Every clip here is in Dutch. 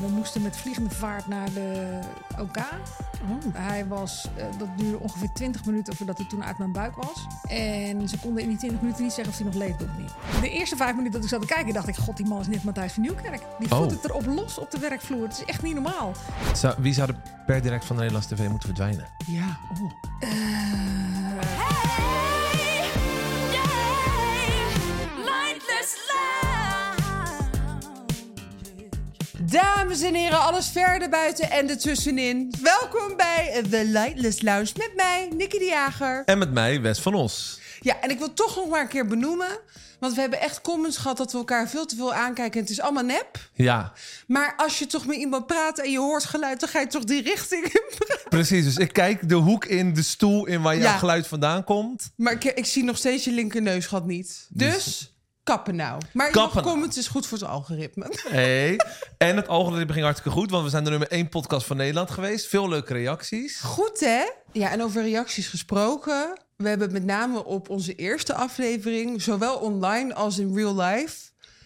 We moesten met vliegende vaart naar de OK. Hij was, eh, dat duurde ongeveer 20 minuten voordat hij toen uit mijn buik was. En ze konden in die 20 minuten niet zeggen of hij nog leefde of niet. De eerste vijf minuten dat ik zat te kijken, dacht ik: God, die man is net Matthijs van Nieuwkerk. Die voelt Oh. het erop los op de werkvloer. Het is echt niet normaal. Zou- wie zou er per direct van de Nederlandse tv moeten verdwijnen? Ja, oh. Eh, Dames en heren, alles verder buiten en ertussenin. Welkom bij The Lightless Lounge met mij, Nicky de Jager. En met mij, Wes van Os. Ja, en ik wil toch nog maar een keer benoemen. Want we hebben echt comments gehad dat we elkaar veel te veel aankijken. En het is allemaal nep. Ja, Maar als je toch met iemand praat en je hoort geluid, dan ga je toch die richting in. precies. Dus ik kijk de hoek in, de stoel in waar jouw Ja. geluid vandaan komt. Maar ik, ik zie nog steeds je linkerneusgat niet. Dus kappen nou. Maar Kappen nou. comments is goed voor het algoritme. Hey. en het algoritme ging hartstikke goed, want we zijn de nummer één podcast van Nederland geweest. Veel leuke reacties. Goed hè? Ja, en over reacties gesproken. We hebben met name op onze eerste aflevering, zowel online als in real life,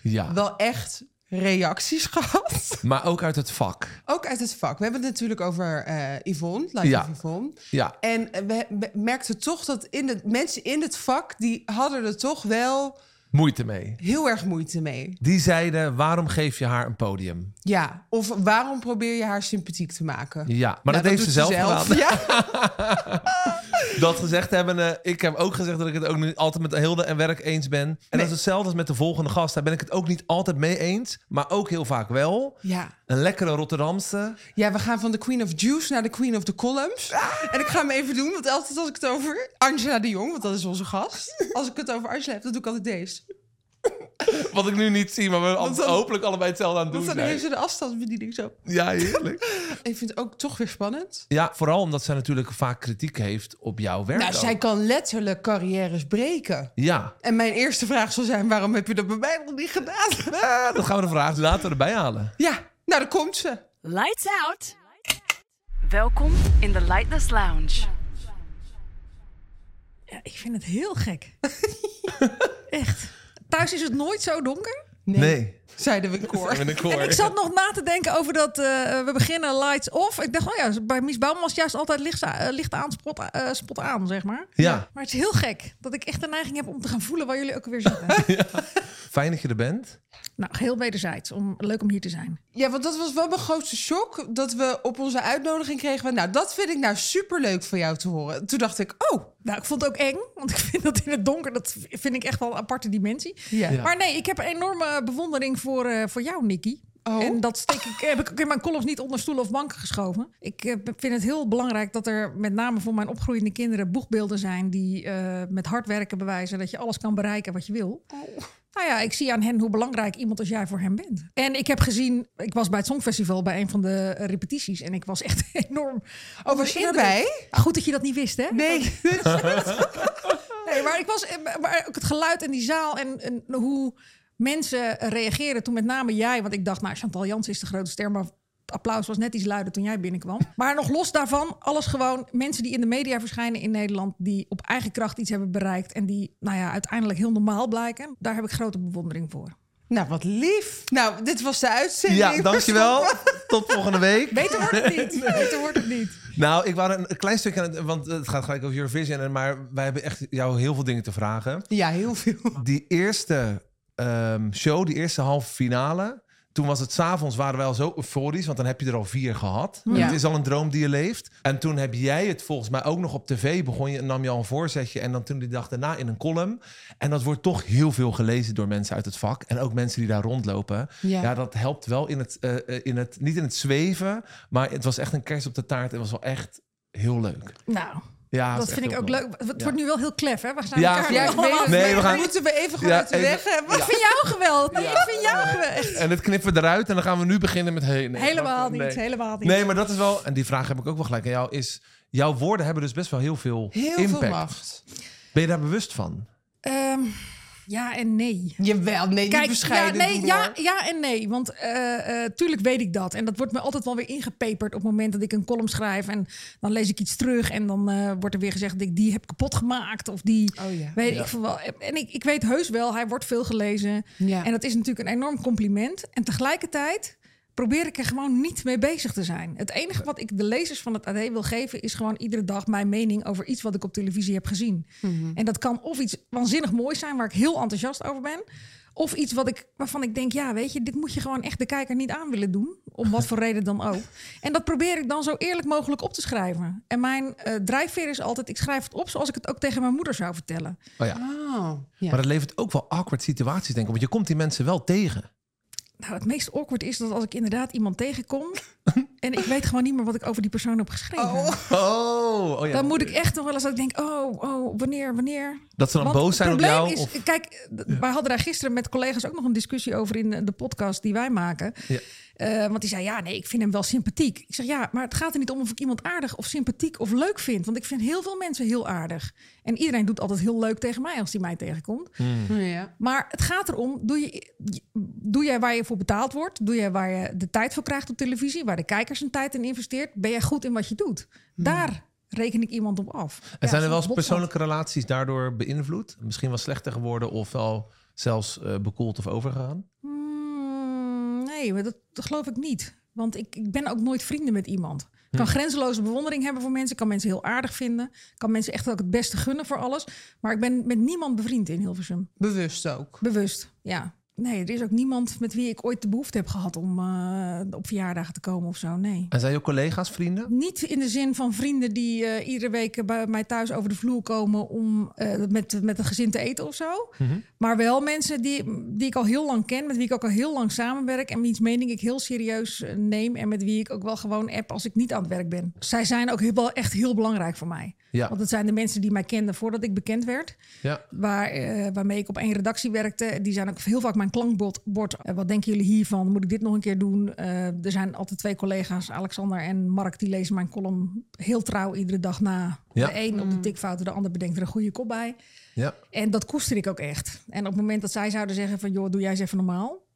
Ja, wel echt reacties gehad. maar ook uit het vak. Ook uit het vak. We hebben het natuurlijk over eh Yvonne, live Ja. Yvonne. Ja, En we, we merkten toch dat in het, mensen in het vak, die hadden er toch wel moeite mee. heel erg moeite mee. Die zeiden, waarom geef je haar een podium? Ja, of waarom probeer je haar sympathiek te maken? Ja, maar Nou, dat, heeft ze zelf, gedaan. Ja. Dat gezegd hebben, eh, ik heb ook gezegd dat ik het ook niet altijd met Hilde en werk eens ben. En dat is hetzelfde als met de volgende gast. Daar ben ik het ook niet altijd mee eens, maar ook heel vaak wel. ja. Een lekkere Rotterdamse. Ja, we gaan van de Queen of Juice naar de Queen of the Columns. En ik ga hem even doen, want altijd als ik het over Angela de Jong, want dat is onze gast. Als ik het over Angela heb, dan doe ik altijd deze. Wat ik nu niet zie, maar we dan, dan- hopelijk allebei hetzelfde aan het doen dan heeft zijn. ze de afstandsbediening zo. Ja, heerlijk. Ik vind het ook toch weer spannend. Ja, vooral omdat zij natuurlijk vaak kritiek heeft op jouw werk. Nou, ook. zij kan letterlijk carrières breken. Ja, En mijn eerste vraag zal zijn, waarom heb je dat bij mij nog niet gedaan? Ah, dat gaan we de vraag later erbij halen. Ja, nou, daar komt ze. Lights out. Welkom in de Lightless Lounge. ja, ik vind het heel gek. echt. Thuis is het nooit zo donker. Nee. Zeiden we in koor. En ik zat nog na te denken over dat eh, we beginnen lights off. Ik dacht, oh ja, bij Mies Bouwman was het juist altijd licht, eh, licht aan, spot, eh, spot aan, zeg maar. Ja, Maar het is heel gek dat ik echt de neiging heb om te gaan voelen waar jullie ook alweer zitten. fijn dat je er bent. Nou, heel wederzijds. Om, leuk om hier te zijn. Ja, want dat was wel mijn grootste shock. Dat we op onze uitnodiging kregen. van, Nou, dat vind ik nou superleuk van jou te horen. Toen dacht ik, oh, Nou, ik vond het ook eng, want ik vind dat in het donker, dat vind ik echt wel een aparte dimensie. ja. Ja. Maar nee, ik heb een enorme bewondering voor, eh, voor jou, Nicky. Oh. En dat steek ik, heb ik ook in mijn columns niet onder stoelen of banken geschoven. Ik eh, vind het heel belangrijk dat er met name voor mijn opgroeiende kinderen boegbeelden zijn die eh, met hard werken bewijzen dat je alles kan bereiken wat je wil. Nou ja, ik zie aan hen hoe belangrijk iemand als jij voor hen bent. En ik heb gezien, ik was bij het Songfestival bij een van de repetities en ik was echt enorm. Oh, was je erbij? Goed dat je dat niet wist, hè? Nee. Nee, maar ik was eh, maar ook het geluid en die zaal en, en hoe mensen reageren toen met name jij, want ik dacht, nou Chantal Jans is de grote ster, maar het applaus was net iets luider toen jij binnenkwam. Maar nog los daarvan, alles gewoon mensen die in de media verschijnen in Nederland, die op eigen kracht iets hebben bereikt en die, nou ja, uiteindelijk heel normaal blijken. Daar heb ik grote bewondering voor. Nou, wat lief. Nou, dit was de uitzending. Ja, dankjewel. Tot volgende week. Beter wordt het niet. Beter wordt het niet. Nou, ik wou een, klein stukje aan het... Want het gaat gelijk over Eurovision. en- Maar wij hebben echt jou heel veel dingen te vragen. Ja, heel veel. Die eerste ehm, show, die eerste halve finale... Toen was het s'avonds, waren wij al zo euforisch... want dan heb je er al vier gehad. Ja. Het is al een droom die je leeft. En toen heb jij het volgens mij ook nog op tv... begon je, nam je al een voorzetje... en dan toen die dag daarna in een column. En dat wordt toch heel veel gelezen door mensen uit het vak. En ook mensen die daar rondlopen. Ja. Ja, dat helpt wel in het, eh, eh, in het... Niet in het zweven, maar het was echt een kerst op de taart. Het was wel echt heel leuk. Nou, Ja, dat vind ik ook leuk. Het Ja. wordt nu wel heel klef, hè? We gaan Ja, elkaar Ja, nu ik weet allemaal het. Nee, maar we gaan- moeten we even gewoon Ja, weg hebben. Ik vind jou geweldig. Nee, ik vind jou geweldig. En het knippen we eruit en dan gaan we nu beginnen met... Hey, nee, Helemaal niet, helemaal niet. Nee, maar dat is wel... En die vraag heb ik ook wel gelijk aan jou. Is, jouw woorden hebben dus best wel heel veel Heel impact. veel macht. Ben je daar bewust van? Ehm, ja en nee. Jawel, nee, niet Kijk, ja, bescheiden nee, ja, ja en nee. Want eh, eh, tuurlijk weet ik dat. En dat wordt me altijd wel weer ingepeperd op het moment dat ik een column schrijf. En dan lees ik iets terug. En dan eh, wordt er weer gezegd dat ik die heb kapot gemaakt. Of die Oh ja. weet Ja. ik veel wel. En ik, ik weet heus wel, hij wordt veel gelezen. Ja. En dat is natuurlijk een enorm compliment. En tegelijkertijd probeer ik er gewoon niet mee bezig te zijn. Het enige wat ik de lezers van het AD wil geven... is gewoon iedere dag mijn mening over iets wat ik op televisie heb gezien. En dat kan of iets waanzinnig moois zijn... waar ik heel enthousiast over ben... Of iets wat ik, waarvan ik denk, ja, weet je, dit moet je gewoon echt de kijker niet aan willen doen. Om wat voor reden dan ook. En dat probeer ik dan zo eerlijk mogelijk op te schrijven. En mijn eh, drijfveer is altijd, ik schrijf het op zoals ik het ook tegen mijn moeder zou vertellen. Oh ja. Oh, ja. Maar dat levert ook wel awkward situaties, denk ik. Want je komt die mensen wel tegen. Nou, het meest awkward is dat als ik inderdaad iemand tegenkom... en ik weet gewoon niet meer wat ik over die persoon heb geschreven. Oh, oh ja. Dan moet ik echt nog wel eens dat ik denk, oh, oh, wanneer, wanneer? Dat ze dan Want boos zijn het op probleem jou? Is, of... Kijk, d- wij hadden daar gisteren met collega's ook nog een discussie over in de podcast die wij maken. Ja. Eh, want die zei, ja, nee, ik vind hem wel sympathiek. Ik zeg, ja, maar het gaat er niet om of ik iemand aardig of sympathiek of leuk vind. Want ik vind heel veel mensen heel aardig. En iedereen doet altijd heel leuk tegen mij als die mij tegenkomt. ja. Maar het gaat erom, doe, je, doe jij waar je voor betaald wordt? Doe jij waar je de tijd voor krijgt op televisie? Waar de kijkers hun tijd in investeert? Ben jij goed in wat je doet? Daar reken ik iemand op af. En Ja, zijn er wel eens persoonlijke relaties daardoor beïnvloed? Misschien wel slechter geworden of wel zelfs eh, bekoeld of overgegaan? Mm, nee, maar dat, dat geloof ik niet. Want ik, ik ben ook nooit vrienden met iemand. Ik kan grenzeloze bewondering hebben voor mensen. Ik kan mensen heel aardig vinden. Ik kan mensen echt ook het beste gunnen voor alles. Maar ik ben met niemand bevriend in Hilversum. Bewust ook. Bewust, ja. Nee, er is ook niemand met wie ik ooit de behoefte heb gehad om eh, op verjaardagen te komen of zo. Nee. En zijn je collega's vrienden? Niet in de zin van vrienden die eh, iedere week bij mij thuis over de vloer komen om eh, met, met een gezin te eten of zo. Maar wel mensen die, die ik al heel lang ken, met wie ik ook al heel lang samenwerk en wiens mening ik heel serieus neem en met wie ik ook wel gewoon app als ik niet aan het werk ben. Zij zijn ook heel, wel echt heel belangrijk voor mij. Ja. Want het zijn de mensen die mij kenden voordat ik bekend werd. Ja. Waar, waarmee ik op één redactie werkte. Die zijn ook heel vaak mijn klankbord. bord, eh, wat denken jullie hiervan? Moet ik dit nog een keer doen? Eh, er zijn altijd twee collega's, Alexander en Mark, die lezen mijn column heel trouw iedere dag na. Ja. De een op de tikfouten, de ander bedenkt er een goede kop bij. Ja. En dat koester ik ook echt. En op het moment dat zij zouden zeggen van... joh, doe jij eens even normaal...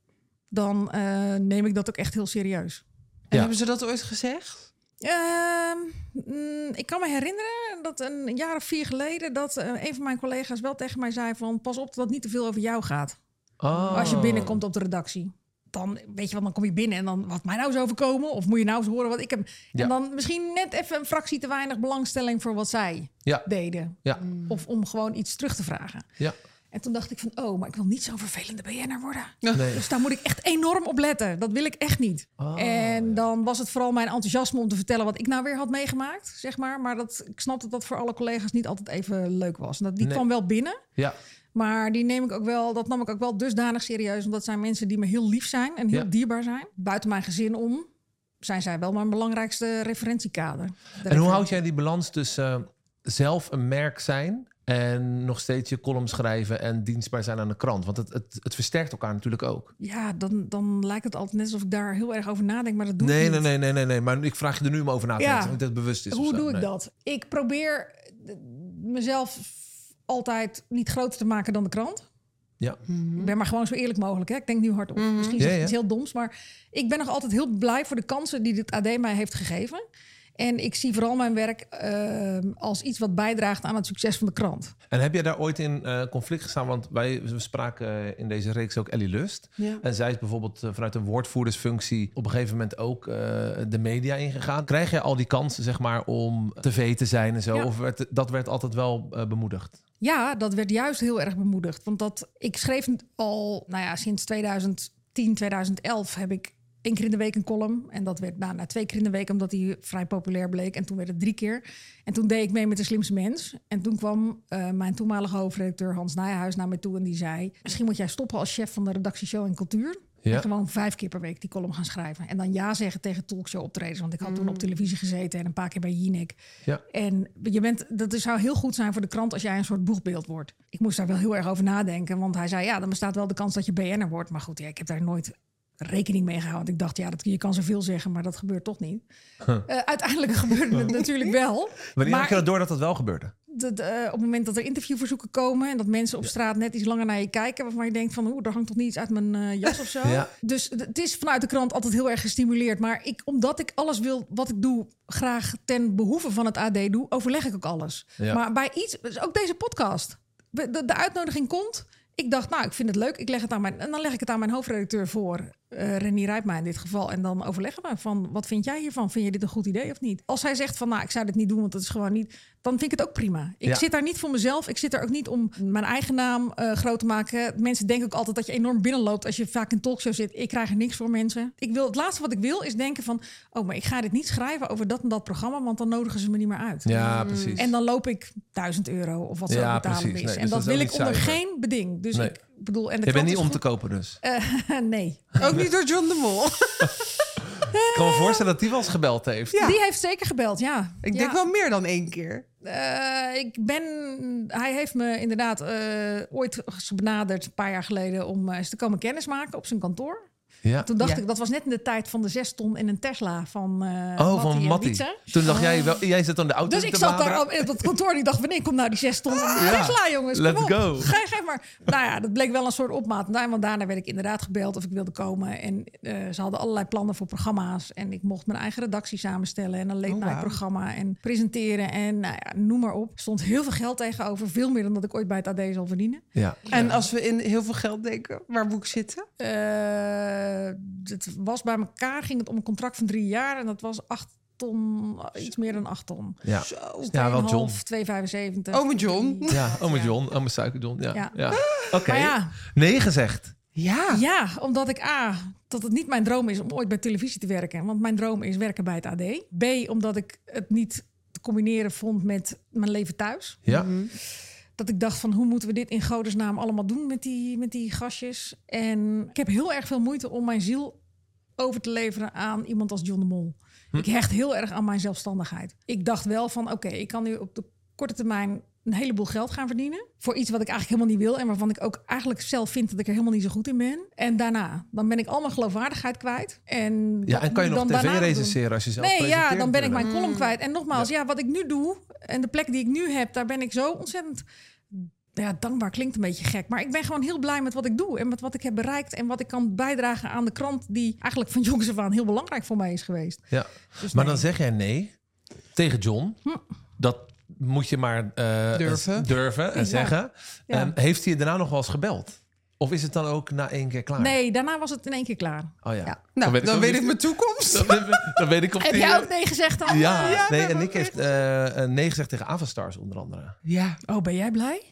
dan eh, neem ik dat ook echt heel serieus. En Ja. hebben ze dat ooit gezegd? Ehm, mm, ik kan me herinneren dat een jaar of vier geleden... dat een van mijn collega's wel tegen mij zei van... pas op dat het niet te veel over jou gaat. Oh. Als je binnenkomt op de redactie. Dan weet je wat, dan kom je binnen en dan wat mij nou is overkomen. Of moet je nou eens horen wat ik heb. Ja. En dan misschien net even een fractie te weinig belangstelling voor wat zij Ja. deden. Ja. Of om gewoon iets terug te vragen. Ja. En toen dacht ik van, oh, maar ik wil niet zo'n vervelende BN'er worden. Nee. Dus daar moet ik echt enorm op letten. Dat wil ik echt niet. Oh, en dan was het vooral mijn enthousiasme om te vertellen wat ik nou weer had meegemaakt, zeg maar. Maar dat, ik snap dat dat voor alle collega's niet altijd even leuk was. En dat, die Nee. kwam wel binnen. Ja. Maar die neem ik ook wel, dat nam ik ook wel dusdanig serieus. Want dat zijn mensen die me heel lief zijn en heel Ja. dierbaar zijn. Buiten mijn gezin om zijn zij wel mijn belangrijkste referentiekader. De En hoe houd jij die balans tussen eh, zelf een merk zijn en nog steeds je column schrijven en dienstbaar zijn aan de krant? Want het, het, het versterkt elkaar natuurlijk ook. Ja, dan, dan lijkt het altijd net alsof ik daar heel erg over nadenk, maar dat doe Nee, ik nee, niet. nee, nee, nee, nee. Maar ik vraag je er nu om over na te Ja. denken. Dat het bewust is. Hoe doe ik Nee. dat? Ik probeer eh, mezelf altijd niet groter te maken dan de krant. Ja. Ik ben maar gewoon zo eerlijk mogelijk. Hè? Ik denk nu hardop. Misschien zeg Ja, ik ja. iets heel doms, maar ik ben nog altijd heel blij voor de kansen die het AD mij heeft gegeven. En ik zie vooral mijn werk eh, als iets wat bijdraagt aan het succes van de krant. En heb jij daar ooit in eh, conflict gestaan? Want wij we spraken in deze reeks ook Ellie Lust. Ja. En zij is bijvoorbeeld eh, vanuit een woordvoerdersfunctie op een gegeven moment ook eh, de media ingegaan. Krijg jij al die kansen, zeg maar, om tv te zijn en zo? Ja. Of werd, dat werd altijd wel eh, bemoedigd? Ja, dat werd juist heel erg bemoedigd. Want dat, ik schreef al, nou ja, sinds 2010, 2011 heb ik één keer in de week een column. En dat werd nou, na twee keer in de week, omdat die vrij populair bleek. En toen werd het drie keer. En toen deed ik mee met de slimste mens. En toen kwam eh, mijn toenmalige hoofdredacteur Hans Nijhuis naar me toe en die zei... misschien moet jij stoppen als chef van de redactie Show en Cultuur. Ja. En gewoon vijf keer per week die column gaan schrijven. En dan ja zeggen tegen talkshow optredens. Want ik had toen op televisie gezeten en een paar keer bij Jinek. Ja. En je bent, dat zou heel goed zijn voor de krant als jij een soort boegbeeld wordt. Ik moest daar wel heel erg over nadenken. Want hij zei, ja, dan bestaat wel de kans dat je BN'er wordt. Maar goed, ja, ik heb daar nooit rekening mee gehouden. Ik dacht, ja, dat, je kan zoveel zeggen, maar dat gebeurt toch niet. Eh, uiteindelijk gebeurde het natuurlijk wel. Wanneer maar had je dat door dat dat wel gebeurde? de- de, eh, op het moment dat er interviewverzoeken komen... en dat mensen op straat net iets langer naar je kijken... waarvan je denkt van, oeh, er hangt toch niet iets uit mijn eh, jas of zo. Ja. Dus het is vanuit de krant altijd heel erg gestimuleerd. Maar ik, omdat ik alles wil wat ik doe... graag ten behoeve van het AD doe, overleg ik ook alles. Ja. Maar bij iets, dus ook deze podcast... De, de uitnodiging komt... Ik dacht, nou, ik vind het leuk. Ik leg het aan mijn, en dan leg ik het aan mijn hoofdredacteur voor. Eh Renier Rijpma in dit geval. En dan overleggen we van, wat vind jij hiervan? Vind je dit een goed idee of niet? Als hij zegt van, nou, ik zou dit niet doen, want dat is gewoon niet... Dan vind ik het ook prima. Ik Ja. zit daar niet voor mezelf. Ik zit er ook niet om mijn eigen naam eh, groot te maken. Mensen denken ook altijd dat je enorm binnenloopt als je vaak in talkshow zit. Ik krijg er niks voor mensen. Ik wil, het laatste wat ik wil is denken van... oh, maar ik ga dit niet schrijven over dat en dat programma... want dan nodigen ze me niet meer uit. Ja, precies. En dan loop ik 1000 euro of wat zo Ja, betalen is. Nee, en dus dat, wil ik onder geen beding. Dus Nee. ik bedoel... En de Je bent niet om te kopen dus. Eh, nee. Ook niet door John de Mol. Ik kan me voorstellen dat die wel eens gebeld heeft. Ja. Die heeft zeker gebeld, ja. Ik Ja. denk wel meer dan één keer. Eh, ik ben, hij heeft me inderdaad eh, ooit benaderd, een paar jaar geleden, om eh, eens te komen kennismaken op zijn kantoor. Ja. Toen dacht Ja. ik, dat was net in de tijd van de zes ton in een Tesla van eh Oh, van en Mattie. Wietse. Toen dacht jij, wel, jij zit aan de auto Dus ik zat daar op, op dat kantoor en ik dacht, wanneer komt nou die zes ton een Ja. Tesla, jongens? Let's Kom op. go. Geef, geef maar. Nou ja, dat bleek wel een soort opmaat. Nou, want daarna werd ik inderdaad gebeld of ik wilde komen. En eh, ze hadden allerlei plannen voor programma's. En ik mocht mijn eigen redactie samenstellen. En een late Oh, night programma. En presenteren. En nou ja, noem maar op. Er stond heel veel geld tegenover. Veel meer dan dat ik ooit bij het AD zal verdienen. Ja. En als we in heel veel geld denken, waar moet ik zitten? Eh, het was bij elkaar, ging het om een contract van drie jaar. En dat was acht ton, iets meer dan acht ton. Ja. Zo. Ja, wel John. 2,75. Ome John. Ja, ome Ja. John, ome Suiker John. Ja. Ja. Ja. Oké. Ja, Nee gezegd. Ja. Ja, omdat ik A, dat het niet mijn droom is om ooit bij televisie te werken. Want mijn droom is werken bij het AD. B, omdat ik het niet te combineren vond met mijn leven thuis. Ja. Mhm. Dat ik dacht van hoe moeten we dit in godesnaam allemaal doen met die, met die gastjes. En ik heb heel erg veel moeite om mijn ziel over te leveren aan iemand als John de Mol. Ik hecht heel erg aan mijn zelfstandigheid. Ik dacht wel van oké, ik kan nu op de korte termijn een heleboel geld gaan verdienen. Voor iets wat ik eigenlijk helemaal niet wil. En waarvan ik ook eigenlijk zelf vind dat ik er helemaal niet zo goed in ben. En daarna, dan ben ik al mijn geloofwaardigheid kwijt. En Ja, en kan je nog tv recenseren als je zelf Nee, ja, dan ben ik mijn column kwijt. En nogmaals, ja. wat ik nu doe en de plek die ik nu heb, daar ben ik zo ontzettend. Ja, dankbaar klinkt een beetje gek. Maar ik ben gewoon heel blij met wat ik doe. En met wat ik heb bereikt. En wat ik kan bijdragen aan de krant. Die eigenlijk van jongs af aan heel belangrijk voor mij is geweest. Ja. Dus Maar nee. dan zeg jij nee tegen John. Dat moet je maar eh, Durven. en Ja. zeggen. Ja. Ehm, heeft hij je daarna nog wel eens gebeld? Of is het dan ook na één keer klaar? Nee, daarna was het in één keer klaar. Oh ja. Ja. Nou, weet ik dan weet ik mijn toekomst. Dan, weet- dan weet ik of Heb die, jij eh, ook nee gezegd dan? Ja, Ja, nee, en ook heeft eh, een nee gezegd tegen Avastars onder andere. Ja. Oh, ben jij blij?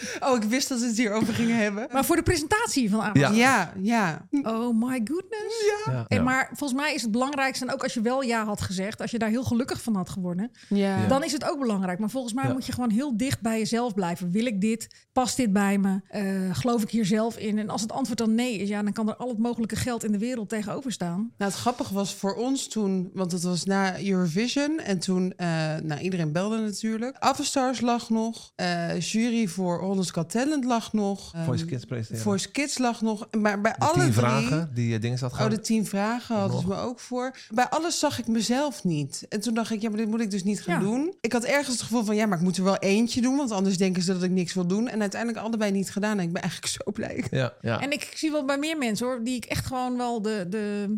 Oh, ik wist dat we het hierover gingen hebben. Maar voor de presentatie van Avond. Ja. Ja, ja. Oh my goodness. Ja. En maar volgens mij is het belangrijkste, en ook als je wel ja had gezegd, als je daar heel gelukkig van had geworden, Ja. dan is het ook belangrijk. Maar volgens mij Ja. moet je gewoon heel dicht bij jezelf blijven. Wil ik dit? Past dit bij me? Eh, geloof ik hier zelf in? En als het antwoord dan nee is, ja, dan kan er al het mogelijke geld in de wereld tegenover staan. Nou, het grappige was voor ons toen, want het was na Eurovision. En toen, eh, nou, iedereen belde natuurlijk. Avastars lag nog. eh, jury voor Hollands Got Talent lag nog. ehm, Voice Kids presenteren. Voice Kids lag nog. Maar bij De alle tien drie... vragen die je dingen zat gaan. Oh, de tien vragen hadden ze me ook voor. Bij alles zag ik mezelf niet. En toen dacht ik, ja, maar dit moet ik dus niet gaan Ja. doen. Ik had ergens het gevoel van, ja, maar ik moet er wel eentje doen. Want anders denken ze dat ik niks wil doen. En uiteindelijk allebei niet gedaan. En ik ben eigenlijk zo blij. Ja, ja. En ik zie wel bij meer mensen hoor, die ik echt gewoon wel de, de,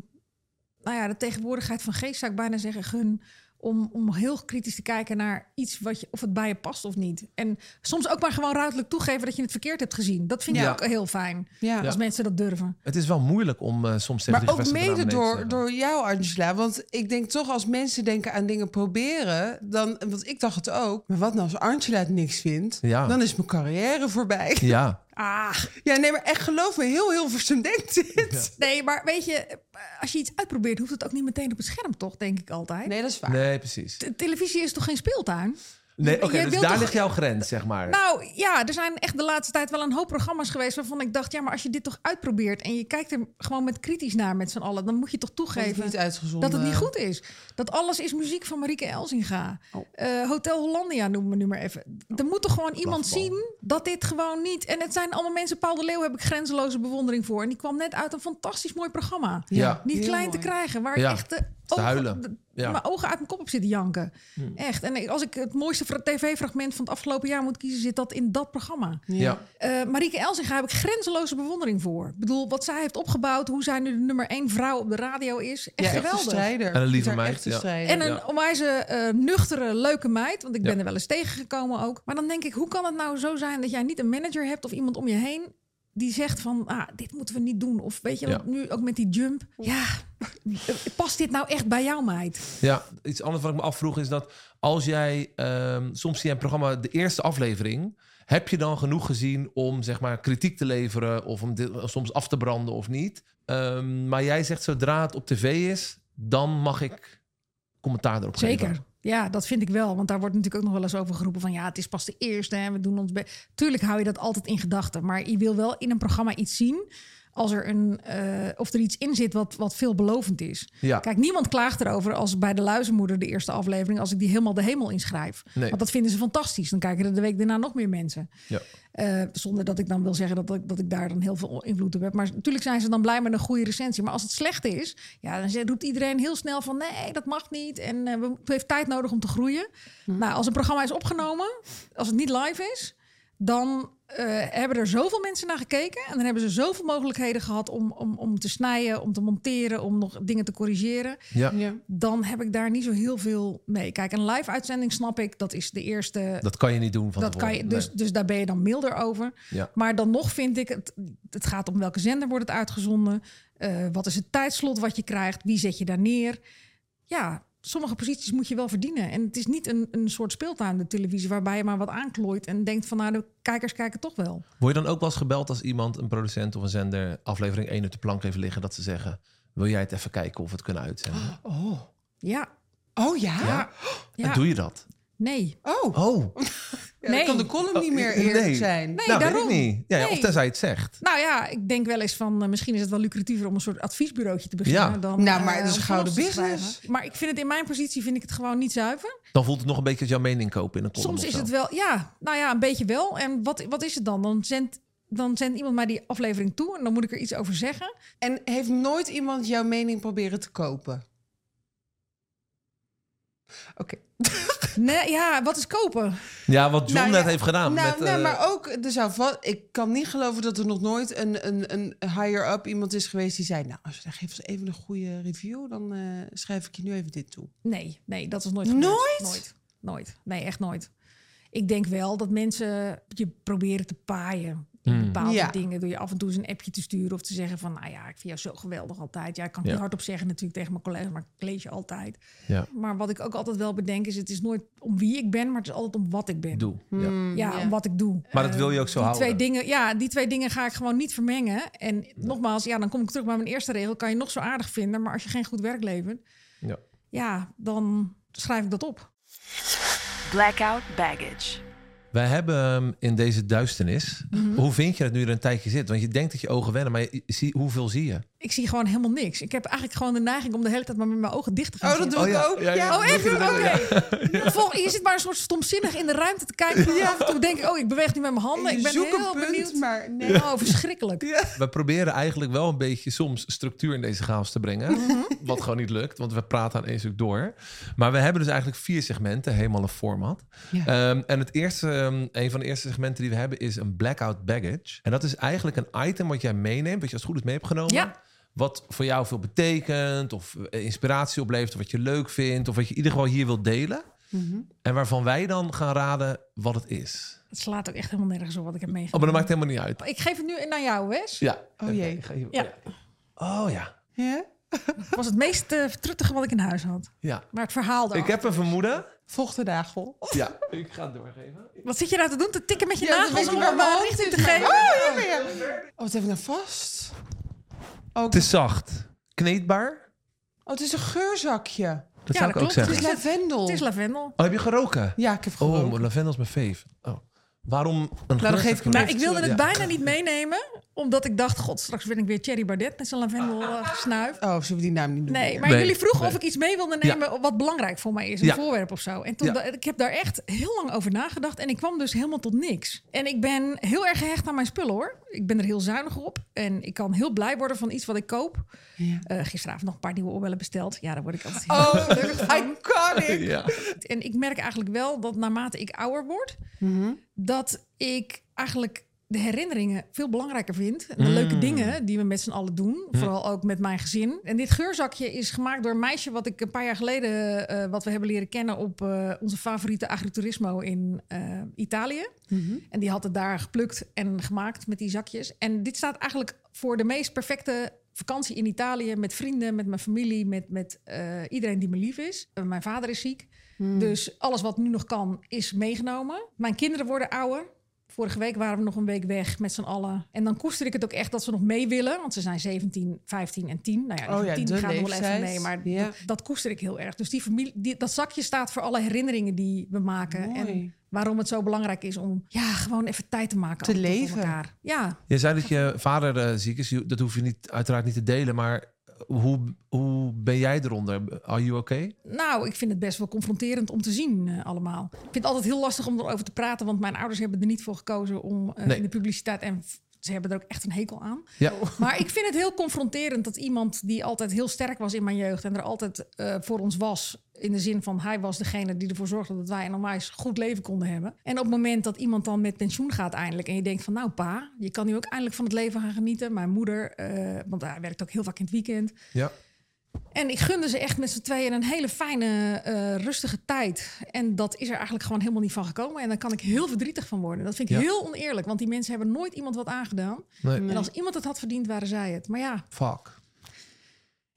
nou ja, de tegenwoordigheid van geest zou ik bijna zeggen gun. Om, om heel kritisch te kijken naar iets wat je, of het bij je past of niet. En soms ook maar gewoon ruidelijk toegeven dat je het verkeerd hebt gezien. Dat vind ik Ja. ook heel fijn. Ja. Als mensen dat durven. Het is wel moeilijk om eh, soms tegen Maar ook mede door, door jou, Angela. Want ik denk toch, als mensen denken aan dingen proberen... dan, want ik dacht het ook... maar wat nou als Angela het niks vindt? Ja. Dan is mijn carrière voorbij. Ja, Ah, Ja, nee, maar echt geloof me, heel heel versum denkt dit. nee, maar weet je, als je iets uitprobeert, hoeft het ook niet meteen op het scherm, toch? Denk ik altijd. Nee, dat is waar. nee, precies. De televisie is toch geen speeltuin? Nee, oké, Je dus wilt daar toch- ligt jouw grens, zeg maar. Nou ja, er zijn echt de laatste tijd wel een hoop programma's geweest waarvan ik dacht, ja, maar als je dit toch uitprobeert en je kijkt er gewoon met kritisch naar met z'n allen, dan moet je toch Dat het toegeven niet uitgezonden. dat het niet goed is. Dat alles is muziek van Marieke Elzinga. Oh. Eh, Hotel Hollandia noemen we nu maar even. Er moet toch gewoon iemand Blaffbal. zien dat dit gewoon niet... En het zijn allemaal mensen... Paul de Leeuw heb ik grenzeloze bewondering voor. En die kwam net uit een fantastisch mooi programma. Ja. Niet heel klein te krijgen. Waar Ja. ik echt de Te huilen. de- Ja. Mijn ogen uit mijn kop op zitten janken. Echt. En als ik het mooiste fra- tv-fragment van het afgelopen jaar moet kiezen... zit dat in dat programma. Ja. Eh Marieke Elzinga heb ik grenzeloze bewondering voor. Ik bedoel, wat zij heeft opgebouwd... hoe zij nu de nummer één vrouw op de radio is. Echt Ja, geweldig. strijder. En een lieve meid, echte ja. strijder. En een Ja. onwijze eh, nuchtere, leuke meid. Want ik ben er wel eens tegengekomen ook. Maar dan denk ik, hoe kan het nou zo zijn dat jij niet een manager hebt of iemand om je heen die zegt van, ah, dit moeten we niet doen. Of weet je, Ja. wat nu ook met die jump. Ja, past dit nou echt bij jou, meid? Ja, iets anders wat ik me afvroeg is dat als jij ehm, soms zie je een programma de eerste aflevering, heb je dan genoeg gezien om zeg maar kritiek te leveren of om dit soms af te branden of niet? Ehm, maar jij zegt zodra het op tv is, dan mag ik commentaar erop geven. Zeker. Ja, dat vind ik wel. Want daar wordt natuurlijk ook nog wel eens over geroepen van... ja, het is pas de eerste en we doen ons best. Tuurlijk hou je dat altijd in gedachten. Maar je wil wel in een programma iets zien... als er, een, eh, of er iets in zit wat, wat veelbelovend is. Ja. Kijk, niemand klaagt erover als bij de Luizenmoeder de eerste aflevering... als ik die helemaal de hemel inschrijf. Nee. Want dat vinden ze fantastisch. Dan kijken er de week daarna nog meer mensen. Ja. Eh, zonder dat ik dan wil zeggen dat ik, dat ik daar dan heel veel invloed op heb. Maar natuurlijk zijn ze dan blij met een goede recensie. Maar als het slecht is, ja, dan roept iedereen heel snel van nee, dat mag niet. En eh, we, het heeft tijd nodig om te groeien. Nou, als een programma is opgenomen, als het niet live is, dan eh, hebben er zoveel mensen naar gekeken. En dan hebben ze zoveel mogelijkheden gehad om, om, om te snijden, om te monteren, om nog dingen te corrigeren Ja, Ja. dan heb ik daar niet zo heel veel mee. Kijk, een live uitzending snap ik, dat is de eerste. dat kan je niet doen van dat kan je, dus, dus daar ben je dan milder over. Ja. Maar dan nog vind ik, het, het gaat om welke zender wordt het uitgezonden. Eh, wat is het tijdslot wat je krijgt? Wie zet je daar neer? Ja, sommige posities moet je wel verdienen. En het is niet een, een soort speeltuin, de televisie, waarbij je maar wat aanklooit en denkt van nou, de kijkers kijken toch wel. Word je dan ook wel eens gebeld als iemand, een producent of een zender, aflevering 1 op de plank heeft liggen, dat ze zeggen: Wil jij het even kijken of we het kunnen uitzenden? Oh. Ja, Oh ja? ja, En ja. doe je dat? Nee. Oh. Oh, Ja, dan Nee. kan de column niet meer Oh, eerlijk nee. zijn. Nee, nou, daarom. weet ik niet. Ja, Nee. Of tenzij je het zegt. Nou ja, ik denk wel eens van... eh, misschien is het wel lucratiever om een soort adviesbureautje te beginnen. Ja. Dan, Nou, maar eh, het is een gouden business. Maar ik vind het in mijn positie vind ik het gewoon niet zuiver. Dan voelt het nog een beetje als jouw mening kopen in een column Soms is het wel... Ja, nou ja, een beetje wel. En wat, wat is het dan? Dan zendt, dan zendt iemand mij die aflevering toe... en dan moet ik er iets over zeggen. En heeft nooit iemand jouw mening proberen te kopen? Oké. Nee, ja, wat is kopen? Ja, wat John Nou net ja, heeft gedaan. Nou, met, nee, eh, maar ook, er zou ik kan niet geloven dat er nog nooit een, een, een higher-up iemand is geweest die zei... nou, als je geeft eens even een goede review, dan eh, schrijf ik je nu even dit toe. Nee, nee, dat is nooit gebeurd. Nooit? Nooit, nooit. Nee, echt nooit. Ik denk wel dat mensen je proberen te paaien. Hmm. bepaalde Ja. dingen door je af en toe eens een appje te sturen of te zeggen van, nou ja, ik vind jou zo geweldig altijd. Ja, ik kan het Ja. niet hardop zeggen natuurlijk tegen mijn collega's, maar ik lees je altijd. Ja. Maar wat ik ook altijd wel bedenk is, het is nooit om wie ik ben, maar het is altijd om wat ik ben. Doe. Ja. Hmm, Ja, om wat ik doe. Maar dat wil je ook zo die houden. Twee dingen, ja, die twee dingen ga ik gewoon niet vermengen. En nogmaals, ja, dan kom ik terug bij mijn eerste regel. Kan je nog zo aardig vinden, maar als je geen goed werk levert, Ja. ja, dan schrijf ik dat op. Blackout baggage. Wij hebben in deze duisternis... Mhm. Hoe vind je het nu er een tijdje zit? Want je denkt dat je ogen wennen, maar je, zie, hoeveel zie je? Ik zie gewoon helemaal niks. Ik heb eigenlijk gewoon de neiging om de hele tijd maar met mijn ogen dicht te gaan Oh, dat zitten. doe ik ook. Ja, Oh, echt? Oké. Je zit maar een soort stomzinnig in de ruimte te kijken. En Af en toe denk ik, oh, ik beweeg nu met mijn handen. Ik ben heel een punt, benieuwd. maar nee. Oh, verschrikkelijk. We proberen eigenlijk wel een beetje soms structuur in deze chaos te brengen. Mhm. Wat gewoon niet lukt, want we praten aan één stuk door. Maar we hebben dus eigenlijk vier segmenten, helemaal een format. Ja. Ehm, en het eerste, ehm, een van de eerste segmenten die we hebben is een blackout baggage. En dat is eigenlijk een item wat jij meeneemt, wat je als het goed is mee hebt genomen. Ja. Wat voor jou veel betekent, of eh, inspiratie oplevert, of wat je leuk vindt, of wat je in ieder geval hier wilt delen. Mhm. En waarvan wij dan gaan raden wat het is. Het slaat ook echt helemaal nergens op wat ik heb Oh, meegemaakt. maar dat maakt helemaal niet uit. Ik geef het nu naar jou, Wes. Ja. Oh jee. Ik Ja. Oh ja. Ja? Het was het meest uh, truttige wat ik in huis had. Ja. Maar het verhaal Ik erachter. heb een vermoeden. Vochtendagel. Ja, ik ga het doorgeven. Wat zit je nou te doen? Te tikken met je Ja, dan nagels om ik mijn eh, hand richting te geven? Oh, ja, ja. Oh, wat heb ik nou vast? Oh, Het is zacht. Kneedbaar. oh, het is een geurzakje. Dat Ja, zou ik dat ook klopt. Het zeggen. is lavendel. Het is lavendel. Oh, heb je geroken? Ja, ik heb gewoon. Oh, lavendel is mijn fave. Oh. Waarom een geef ik van- Nou, ik wilde het Ja. bijna niet meenemen. Omdat ik dacht, god, straks ben ik weer Thierry Bardet met zijn lavendel eh, snuif. Oh, zullen we die naam niet doen? Nee, meer? maar Nee, jullie vroegen nee. of ik iets mee wilde nemen wat belangrijk voor mij is. Een Ja. voorwerp of zo. En toen Ja. ik heb daar echt heel lang over nagedacht. En ik kwam dus helemaal tot niks. En ik ben heel erg gehecht aan mijn spullen hoor. Ik ben er heel zuinig op. En ik kan heel blij worden van iets wat ik koop. Ja. Eh, gisteravond nog een paar nieuwe oorbellen besteld. Ja, daar word ik altijd heel Oh, iconic. Ja. En ik merk eigenlijk wel dat naarmate ik ouder word, Mhm. dat ik eigenlijk de herinneringen veel belangrijker vind. En de Mm. leuke dingen die we met z'n allen doen. Vooral ook met mijn gezin. En dit geurzakje is gemaakt door een meisje... wat ik een paar jaar geleden eh, wat we hebben leren kennen... op eh, onze favoriete agriturismo in eh, Italië. Mhm. En die had het daar geplukt en gemaakt met die zakjes. En dit staat eigenlijk voor de meest perfecte vakantie in Italië... met vrienden, met mijn familie, met, met iedereen die me lief is. Mijn vader is ziek. Hmm. Dus alles wat nu nog kan, is meegenomen. Mijn kinderen worden ouder. Vorige week waren we nog een week weg met z'n allen. En dan koester ik het ook echt dat ze nog mee willen. Want ze zijn 17, 15 en 10. Nou ja, die Oh ja, 10 de gaan nog wel even mee. Maar Ja. dat, dat koester ik heel erg. Dus die familie, die, dat zakje staat voor alle herinneringen die we maken. En waarom het zo belangrijk is om ja, gewoon even tijd te maken. Te leven. elkaar. Ja, Je zei dat je vader eh, ziek is. Dat hoef je niet, uiteraard niet te delen. Maar hoe, hoe ben jij eronder? Are you okay? Nou, ik vind het best wel confronterend om te zien eh, allemaal. Ik vind het altijd heel lastig om erover te praten, want mijn ouders hebben er niet voor gekozen om eh, Nee. in de publiciteit en ze hebben er ook echt een hekel aan. Ja. Maar ik vind het heel confronterend dat iemand die altijd heel sterk was in mijn jeugd en er altijd eh, voor ons was, in de zin van hij was degene die ervoor zorgde dat wij een onwijs goed leven konden hebben. En op het moment dat iemand dan met pensioen gaat eindelijk en je denkt van nou pa, je kan nu ook eindelijk van het leven gaan genieten. Mijn moeder, eh, want hij werkt ook heel vaak in het weekend. Ja. En ik gunde ze echt met z'n tweeën een hele fijne, eh, rustige tijd. En dat is er eigenlijk gewoon helemaal niet van gekomen. En daar kan ik heel verdrietig van worden. Dat vind ik Ja. heel oneerlijk, want die mensen hebben nooit iemand wat aangedaan. Nee. En als iemand het had verdiend, waren zij het. Maar ja, Fuck.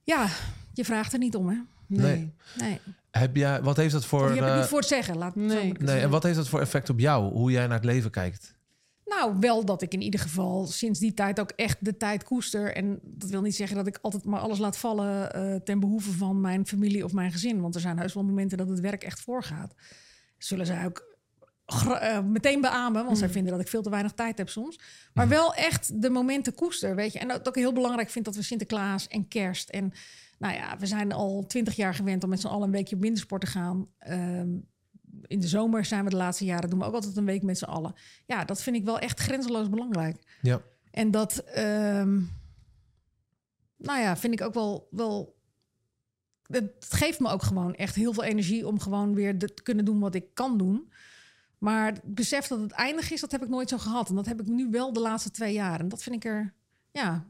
ja je vraagt er niet om, hè? Nee. Nee. Nee. Heb jij, wat heeft dat voor... Of je hebt het eh, niet voor het zeggen. Laat nee. nee, zeggen. en wat heeft dat voor effect op jou? Hoe jij naar het leven kijkt? Nou, wel dat ik in ieder geval sinds die tijd ook echt de tijd koester. En dat wil niet zeggen dat ik altijd maar alles laat vallen eh, ten behoeve van mijn familie of mijn gezin. Want er zijn heus wel momenten dat het werk echt voorgaat. Zullen zij ook eh, meteen beamen, want zij vinden dat ik veel te weinig tijd heb soms. Maar wel echt de momenten koester, weet je. En dat ook heel belangrijk vind dat we Sinterklaas en kerst en... Nou ja, we zijn al twintig jaar gewend om met z'n allen een weekje op wintersport te gaan. Ehm, in de zomer zijn we de laatste jaren, doen we ook altijd een week met z'n allen. Ja, dat vind ik wel echt grenzeloos belangrijk. Ja. En dat, ehm, nou ja, vind ik ook wel, wel. Het geeft me ook gewoon echt heel veel energie om gewoon weer te kunnen doen wat ik kan doen. Maar het besef dat het eindig is, dat heb ik nooit zo gehad. En dat heb ik nu wel de laatste twee jaar. En dat vind ik er, ja,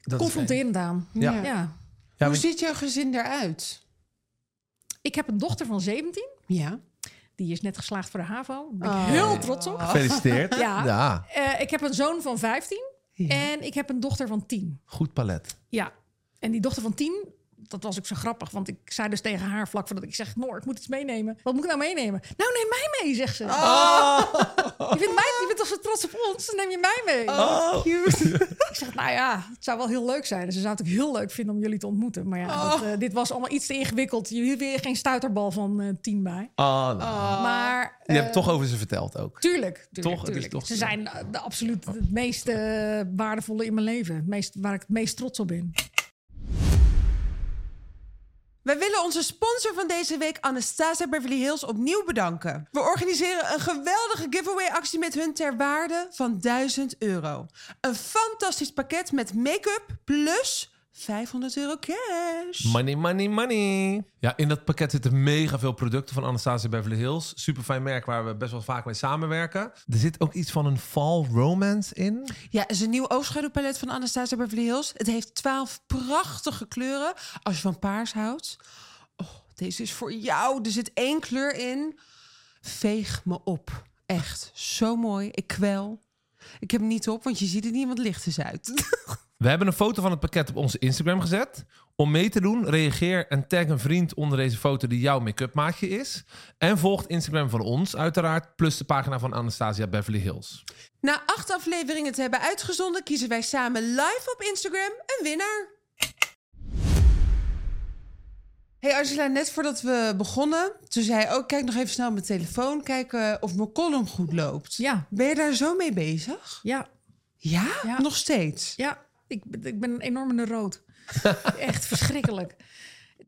Dat confronterend aan. Ja. Ja. Ja. Ja, Hoe ziet jouw gezin eruit? Ik heb een dochter van 17. Ja. Die is net geslaagd voor de HAVO. Daar ben ik Oh. heel trots op. Gefeliciteerd. Ja. ja. Eh, ik heb een zoon van 15 Ja. en ik heb een dochter van 10. Goed palet. Ja, en die dochter van 10, dat was ook zo grappig. Want ik zei dus tegen haar vlak voordat ik zeg... Noor, ik moet iets meenemen. Wat moet ik nou meenemen? Nou, neem mij mee, zegt ze. Je, vindt mij, je bent toch zo trots op ons, dan neem je mij mee. Oh, cute. Ik zeg, nou ja, het zou wel heel leuk zijn. En ze zou het ook heel leuk vinden om jullie te ontmoeten. Maar ja, dat, eh, dit was allemaal iets te ingewikkeld. Je hebt weer geen stuiterbal van eh 10 bij. Ah, nou. Maar Je hebt eh, het toch over ze verteld ook. Tuurlijk, tuurlijk, Toch? Tuurlijk. toch Ze zijn de, absoluut het meest waardevolle in mijn leven. Het meest, waar ik het meest trots op ben. Wij willen onze sponsor van deze week, Anastasia Beverly Hills, opnieuw bedanken. We organiseren een geweldige giveaway-actie met hun ter waarde van 1000 euro. Een fantastisch pakket met make-up plus 500 euro cash. Money, money, money. Ja, in dat pakket zitten mega veel producten van Anastasia Beverly Hills. Super fijn merk waar we best wel vaak mee samenwerken. Er zit ook iets van een fall romance in. Ja, het is een nieuw oogschaduwpalet van Anastasia Beverly Hills. Het heeft 12 prachtige kleuren. Als je van paars houdt. Oh, deze is voor jou. Er zit één kleur in. Veeg me op. Echt, zo mooi. Ik kwel. Ik heb hem niet op, want je ziet het niet, want het licht is uit. We hebben een foto van het pakket op onze Instagram gezet. Om mee te doen, reageer en tag een vriend onder deze foto die jouw make-up maatje is. En volg Instagram van ons uiteraard, plus de pagina van Anastasia Beverly Hills. Na acht afleveringen te hebben uitgezonden, kiezen wij samen live op Instagram een winnaar. Hey Angela, net voordat we begonnen, toen zei je ook, kijk nog even snel op mijn telefoon, kijken of mijn column goed loopt. Ja, Ben je daar zo mee bezig? ja, Ja, Ja. nog steeds. ja. Ik, ben- ik ben een enorme neuroot. Echt verschrikkelijk.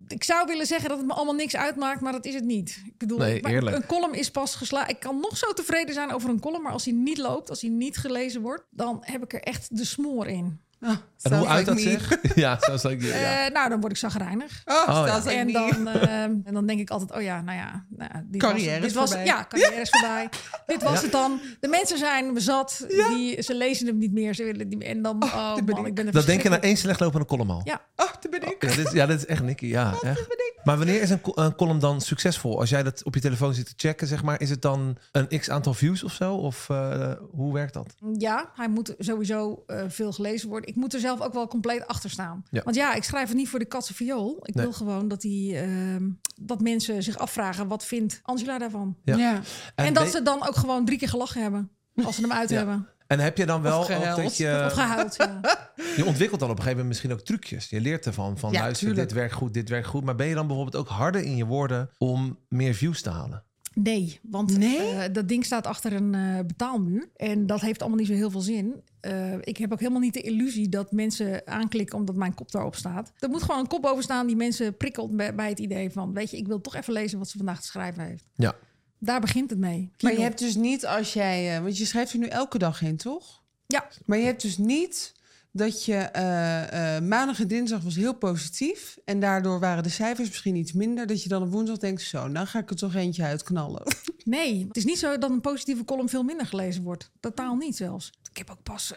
Ik zou willen zeggen dat het me allemaal niks uitmaakt, maar dat is het niet. Ik bedoel, Nee, maar eerlijk. een column is pas geslagen. Ik kan nog zo tevreden zijn over een column, maar als hij niet loopt, als hij niet gelezen wordt, dan heb ik er echt de smoor in. Oh, En hoe uit like dat me. zich? ja, zoals ik ja. Eh, nou, dan word ik zagrijnig. Oh, Oh, ja. like en, dan, eh, en dan denk ik altijd, oh ja, nou ja. Nou, dit Carrière was, is dit was, voorbij. Ja, carrière is voorbij. Dit was Ja. het dan. De mensen zijn zat. Die, ze lezen hem niet meer. Ze willen het niet meer. En dan, oh, ben man, ik. ik ben er Dat denk je naar verschrikkelijk- één slechtlopende column al. Ja. Oh, daar ben ik. Ja, dit is, ja, dit is echt Nicky. Ja, echt. Maar wanneer is een, een column dan succesvol? Als jij dat op je telefoon zit te checken, zeg maar, is het dan een x aantal views of zo? Of eh, hoe werkt dat? Ja, hij moet sowieso eh, veel gelezen worden. Ik moet er zelf ook wel compleet achter staan. Ja. Want ja, ik schrijf het niet voor de katse viool. Ik Nee. wil gewoon dat, die, ehm, dat mensen zich afvragen... wat vindt Angela daarvan? Ja. Ja. En, dat ze dan ook gewoon drie keer gelachen hebben. Als ze hem uit Ja. hebben. En heb je dan wel Of ook dat je... Of gehuild, ja. Je ontwikkelt dan op een gegeven moment misschien ook trucjes. Je leert ervan. Van Ja, luister, tuurlijk. dit werkt goed, dit werkt goed. Maar ben je dan bijvoorbeeld ook harder in je woorden om meer views te halen? Nee, want Nee? eh, dat ding staat achter een eh, betaalmuur. En dat heeft allemaal niet zo heel veel zin. Eh, ik heb ook helemaal niet de illusie dat mensen aanklikken omdat mijn kop daarop staat. Er moet gewoon een kop boven staan die mensen prikkelt bij, bij het idee van... weet je, ik wil toch even lezen wat ze vandaag te schrijven heeft. Ja. Daar begint het mee. Maar je hebt dus niet als jij... eh, want je schrijft er nu elke dag heen, toch? Ja, Maar je hebt dus niet dat je eh, eh, maandag en dinsdag was heel positief. En daardoor waren de cijfers misschien iets minder. Dat je dan op woensdag denkt, zo, nou ga ik er toch eentje uitknallen. nee. Het is niet zo dat een positieve column veel minder gelezen wordt. Totaal niet zelfs. Ik heb ook pas...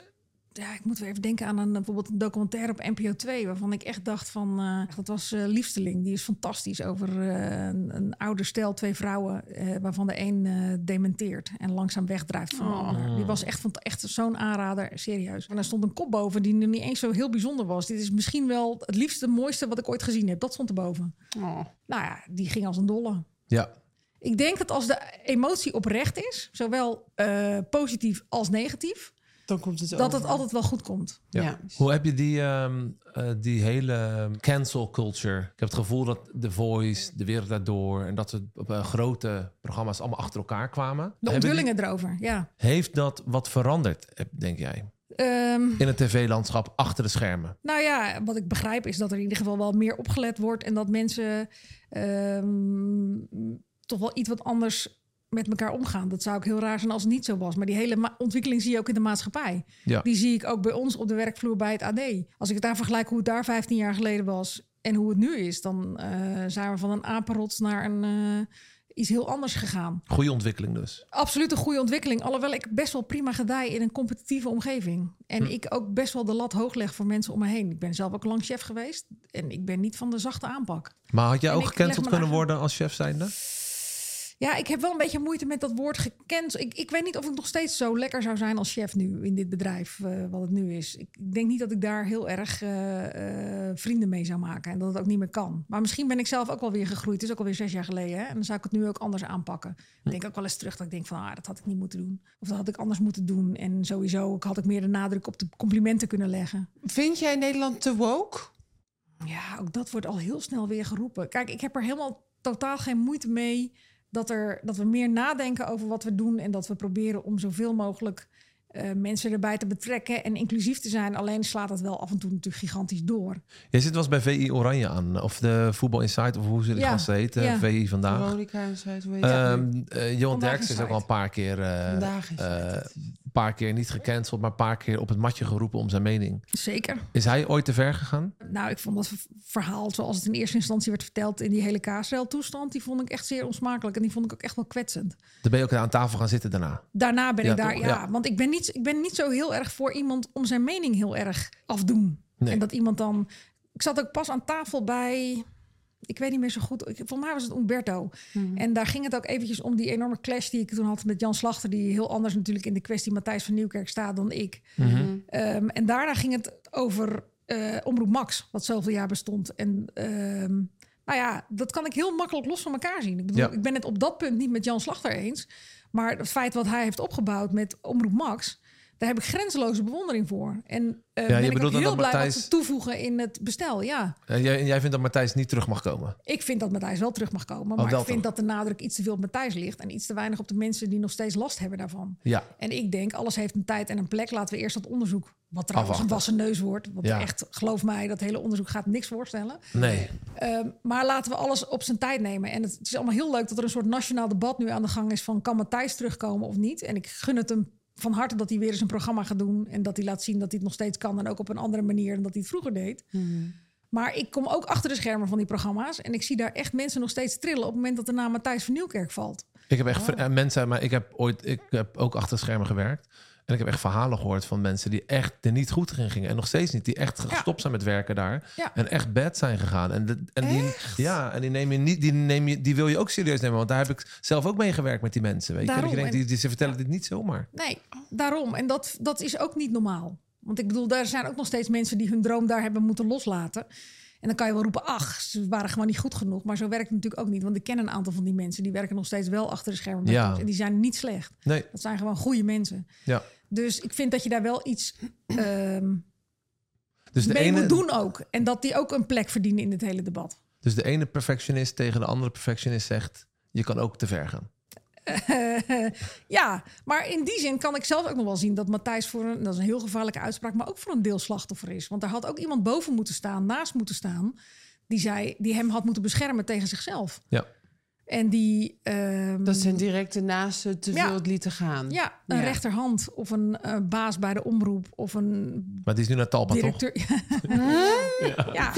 eh, Ja, ik moet weer even denken aan een, bijvoorbeeld een documentaire op NPO 2... waarvan ik echt dacht van... eh, dat was eh, Liefsteling, die is fantastisch. Over eh, een, een ouder stel, twee vrouwen... eh, waarvan de een eh, dementeert en langzaam wegdrijft van de ander. Die was echt, van, echt zo'n aanrader, serieus. En er stond een kop boven die nu niet eens zo heel bijzonder was. Dit is misschien wel het liefste, mooiste wat ik ooit gezien heb. Dat stond erboven. Oh. Nou ja, die ging als een dolle. Ja. Ik denk dat als de emotie oprecht is, zowel eh, positief als negatief, Dan komt het dat over. het altijd wel goed komt. Ja. Ja. Hoe heb je die, ehm, eh, die hele cancel culture? Ik heb het gevoel dat The Voice, De Wereld Daardoor... en dat soort eh, grote programma's allemaal achter elkaar kwamen. De die- onthullingen erover, ja. heeft dat wat veranderd, denk jij? Ehm, In het tv-landschap achter de schermen? nou ja, wat ik begrijp is dat er in ieder geval wel meer opgelet wordt en dat mensen ehm, toch wel iets wat anders met elkaar omgaan. Dat zou ook heel raar zijn als het niet zo was. Maar die hele ontwikkeling zie je ook in de maatschappij. Ja. Die zie ik ook bij ons op de werkvloer bij het AD. Als ik het daar vergelijk hoe het daar 15 jaar geleden was en hoe het nu is, dan eh, zijn we van een apenrots naar een, eh, iets heel anders gegaan. Goede ontwikkeling dus. Absoluut een goede ontwikkeling. Alhoewel ik best wel prima gedij in een competitieve omgeving. En ik ook best wel de lat hoog leg voor mensen om me heen. Ik ben zelf ook lang chef geweest. En ik ben niet van de zachte aanpak. Maar had jij En ook ik gecanceld kunnen worden als chef zijnde? Ja, ik heb wel een beetje moeite met dat woord gekend. Ik, ik weet niet of ik nog steeds zo lekker zou zijn als chef nu in dit bedrijf, eh, wat het nu is. Ik, ik denk niet dat ik daar heel erg eh, eh, vrienden mee zou maken en dat het ook niet meer kan. Maar misschien ben ik zelf ook wel weer gegroeid. Het is ook alweer zes jaar geleden. Hè? En dan zou ik het nu ook anders aanpakken. Ik denk ook wel eens terug dat ik denk van, ah, dat had ik niet moeten doen. Of dat had ik anders moeten doen. En sowieso had ik meer de nadruk op de complimenten kunnen leggen. Vind jij Nederland te woke? Ja, ook dat wordt al heel snel weer geroepen. Kijk, ik heb er helemaal totaal geen moeite mee dat, er, dat we meer nadenken over wat we doen en dat we proberen om zoveel mogelijk eh, mensen erbij te betrekken en inclusief te zijn. Alleen slaat het wel af en toe natuurlijk gigantisch door. Je zit wel eens bij VI Oranje aan. Of de Voetbal Insight, of hoe ze die Ja, gasten heten. ja. VI Vandaag. Veronica zo, hoe heet dat? Ehm eh, Johan Derksen is ook Insight. al een paar keer, eh, Vandaag is eh, het. een paar keer niet gecanceld, maar een paar keer op het matje geroepen om zijn mening. Zeker. Is hij ooit te ver gegaan? Nou, ik vond dat verhaal zoals het in eerste instantie werd verteld in die hele KSL-toestand, die vond ik echt zeer onsmakelijk en die vond ik ook echt wel kwetsend. Dan ben je ook aan tafel gaan zitten daarna. Daarna ben Ja, ik daar, Ja. want ik ben, niet, ik ben niet zo heel erg voor iemand om zijn mening heel erg afdoen. Nee. En dat iemand dan. Ik zat ook pas aan tafel bij. Ik weet niet meer zo goed. Volgens mij was het Umberto. En daar ging het ook eventjes om die enorme clash die ik toen had met Jan Slachter, die heel anders natuurlijk in de kwestie Matthijs van Nieuwkerk staat dan ik. Ehm, en daarna ging het over eh, Omroep Max, wat zoveel jaar bestond. En ehm, nou ja, dat kan ik heel makkelijk los van elkaar zien. Ik bedoel, Ja. ik ben het op dat punt niet met Jan Slachter eens. Maar het feit wat hij heeft opgebouwd met Omroep Max, daar heb ik grenzeloze bewondering voor. En eh Ja, ben ik ook heel dat blij wat ze toevoegen in het bestel. Ja, Eh, jij, jij vindt dat Matthijs niet terug mag komen? ik vind dat Matthijs wel terug mag komen. Oh, Maar ik vind dat de nadruk iets te veel op Matthijs ligt. En iets te weinig op de mensen die nog steeds last hebben daarvan. Ja. En ik denk, alles heeft een tijd en een plek. Laten we eerst dat onderzoek, wat trouwens Afwachten. een wassen neus wordt. Want Ja. echt, geloof mij, dat hele onderzoek gaat niks voorstellen. Nee. Ehm, maar laten we alles op zijn tijd nemen. En het, het is allemaal heel leuk dat er een soort nationaal debat nu aan de gang is van kan Matthijs terugkomen of niet. En ik gun het hem van harte dat hij weer eens een programma gaat doen. En dat hij laat zien dat hij het nog steeds kan. En ook op een andere manier dan dat hij het vroeger deed. Maar ik kom ook achter de schermen van die programma's. En ik zie daar echt mensen nog steeds trillen op het moment dat de naam Matthijs van Nieuwkerk valt. Ik heb echt eh, mensen, maar ik heb ooit, ik heb ook achter schermen gewerkt. En ik heb echt verhalen gehoord van mensen die echt er niet goed in gingen. En nog steeds niet. Die echt gestopt zijn met werken daar. Ja. En echt bad zijn gegaan. En, de, en die, ja, en die neem je niet, die neem je, die wil je ook serieus nemen. Want daar heb ik zelf ook mee gewerkt met die mensen. Weet je? Daarom. Dat je denkt, En- die, die, ze vertellen dit niet zomaar. Nee, daarom. En dat, dat is ook niet normaal. Want ik bedoel, daar zijn ook nog steeds mensen die hun droom daar hebben moeten loslaten. En dan kan je wel roepen, ach, ze waren gewoon niet goed genoeg. Maar zo werkt het natuurlijk ook niet. Want ik ken een aantal van die mensen. Die werken nog steeds wel achter de schermen. Ja. En die zijn niet slecht. Nee, Dat zijn gewoon goede mensen. ja. Dus ik vind dat je daar wel iets ehm, Dus de, mee ene, moet doen ook. En dat die ook een plek verdienen in dit hele debat. dus de ene perfectionist tegen de andere perfectionist zegt... je kan ook te ver gaan. ja, maar in die zin kan ik zelf ook nog wel zien dat Matthijs voor een, dat is een heel gevaarlijke uitspraak, maar ook voor een deel slachtoffer is. Want er had ook iemand boven moeten staan, naast moeten staan, die, zei, die hem had moeten beschermen tegen zichzelf. Ja. En die. ehm, Dat zijn directe naasten te Ja. veel het lieten gaan. Ja, een Ja. rechterhand of een eh, baas bij de omroep of een Maar die is nu naar Talpa, toch? directeur. ja,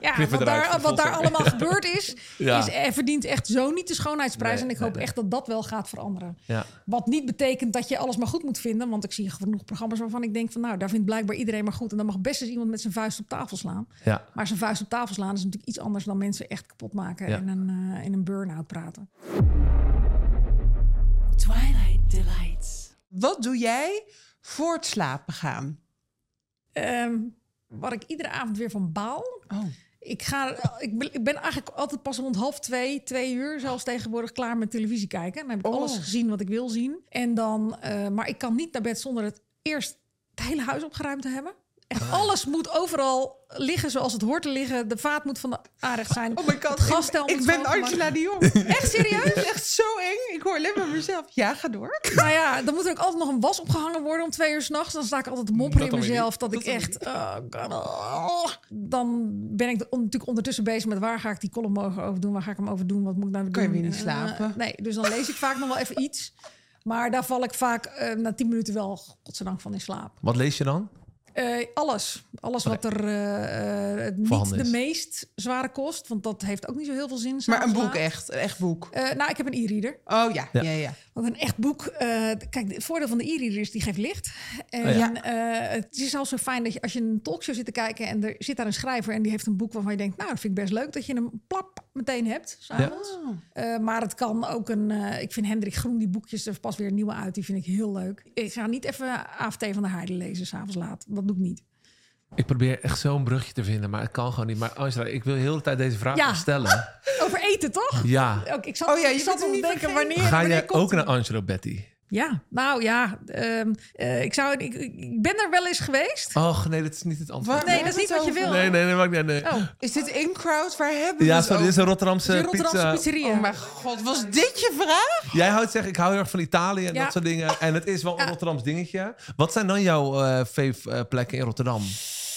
ja het wat, daar, wat daar allemaal gebeurd is, Ja. is er verdient echt zo niet de schoonheidsprijs. Nee, en ik hoop nee. echt dat dat wel gaat veranderen. Ja. Wat niet betekent dat je alles maar goed moet vinden. Want ik zie genoeg programma's waarvan ik denk van... nou, daar vindt blijkbaar iedereen maar goed. En dan mag best eens iemand met zijn vuist op tafel slaan. ja. Maar zijn vuist op tafel slaan is natuurlijk iets anders... dan mensen echt kapot maken Ja. en een, eh, in een burn-out praten. Twilight Delights. Wat doe jij voor het slapen gaan? Ehm, waar ik iedere avond weer van baal... Oh. Ik, ga, ik, ben, eigenlijk altijd pas rond half twee, twee uur zelfs tegenwoordig klaar met televisie kijken. Dan heb ik Oh. alles gezien wat ik wil zien. En dan, eh, maar ik kan niet naar bed zonder het eerst het hele huis opgeruimd te hebben. Echt alles moet overal liggen zoals het hoort te liggen. De vaat moet van de aanrecht zijn. Oh my god, ik, ik ben. Angela de Jong. Echt serieus? Echt zo eng. Ik hoor alleen maar mezelf. Ja, ga door. nou ja, dan moet er ook altijd nog een was opgehangen worden om twee uur s'nachts. Dan sta ik altijd te mopperen in mezelf. Dat, Dat ik echt... oh God, oh. Dan ben ik on- natuurlijk ondertussen bezig met waar ga ik die column mogen over doen? Waar ga ik hem over doen? Wat moet ik nou Kan je doen? weer niet Eh, slapen? nee, dus dan lees ik vaak nog wel even iets. Maar daar val ik vaak eh, na tien minuten wel, godzijdank, van in slaap. Wat lees je dan? Eh, alles. Alles wat er eh, eh, niet Voorhanden de is. meest zware kost. Want dat heeft ook niet zo heel veel zin. Maar een boek laat. echt. Een echt boek. Eh, nou, ik heb een e-reader. Oh ja, Ja. ja, ja. Want een echt boek. eh, kijk, het voordeel van de e-reader is die geeft licht. En Oh ja. eh, het is al zo fijn dat je als je een talkshow zit te kijken en er zit daar een schrijver en die heeft een boek waarvan je denkt, nou, dat vind ik best leuk dat je hem plap meteen hebt. S'avonds. Eh, maar het kan ook een. ik vind Hendrik Groen die boekjes er pas weer een nieuwe uit. Die vind ik heel leuk. Ik ga niet even AFT van de Heide lezen s'avonds laat. Dat doe ik niet. Ik probeer echt zo'n brugje te vinden, maar het kan gewoon niet. Maar Angela, ik wil heel de hele tijd deze vraag Ja. stellen. Over eten toch? Ja. Ook, ik zat, Oh ja, je zat te niet denken wanneer. Ga wanneer jij komt ook naar Angelo Betty? Ja, nou ja. ehm, eh, ik, zou, ik, ik ben er wel eens geweest. Och, nee, dat is niet het antwoord. Waar- Nee, dat is niet wat je wil. Nee, nee, nee, nee. Oh, Is dit in crowd? Waar hebben we Ja, sorry, dit is een Rotterdamse, de Rotterdamse pizza. pizzeria. Oh mijn god, was dit je vraag? Jij houdt zeggen, ik hou heel erg van Italië en Ja. dat soort dingen. En het is wel een Ja. Rotterdams dingetje. Wat zijn dan jouw eh fave eh, plekken in Rotterdam?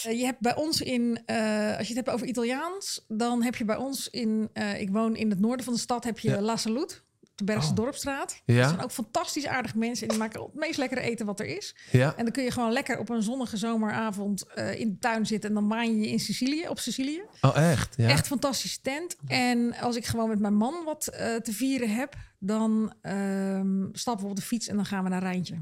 Eh, je hebt bij ons in, eh, als je het hebt over Italiaans, dan heb je bij ons in, eh, ik woon in het noorden van de stad, heb je Ja. La Salute, de Bergse Oh. Dorpstraat. Ja. Dat zijn ook fantastisch aardige mensen en die maken het meest lekkere eten wat er is. Ja. En dan kun je gewoon lekker op een zonnige zomeravond in de tuin zitten en dan maan je je in Sicilië, op Sicilië. Oh, echt? Ja. Echt fantastische tent. En als ik gewoon met mijn man wat te vieren heb, dan ehm, stappen we op de fiets en dan gaan we naar Rijntje.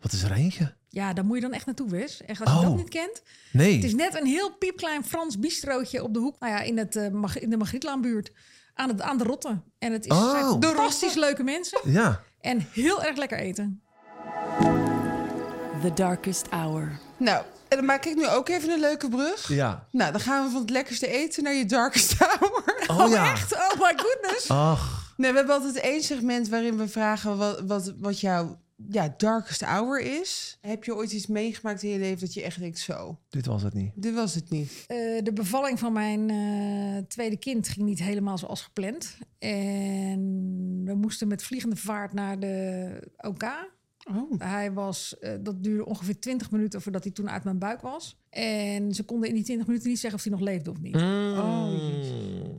Wat is Rijntje? Ja, daar moet je dan echt naartoe, Wes. Echt, als je Oh. dat niet kent. Nee. Het is net een heel piepklein Frans bistrootje op de hoek. Nou ja, in, het, eh, Mag- in de Magrietlaanbuurt. Aan, het, aan de Rotte. En het is Oh. zijn fantastisch leuke mensen. Ja. En heel erg lekker eten. The Darkest Hour. Nou, en dan maak ik nu ook even een leuke brug. Ja. Nou, dan gaan we van het lekkerste eten naar je darkest hour. Oh, ja. Echt? Oh my goodness. Ach. Nee, we hebben altijd één segment waarin we vragen wat, wat, wat jouw ja, darkest hour is. Heb je ooit iets meegemaakt in je leven dat je echt denkt zo? Dit was het niet. Dit was het niet. Eh, de bevalling van mijn eh, tweede kind ging niet helemaal zoals gepland. En we moesten met vliegende vaart naar de OK. Oh. Hij was, eh, dat duurde ongeveer 20 minuten voordat hij toen uit mijn buik was. En ze konden in die 20 minuten niet zeggen of hij nog leefde of niet. Mm. Oh,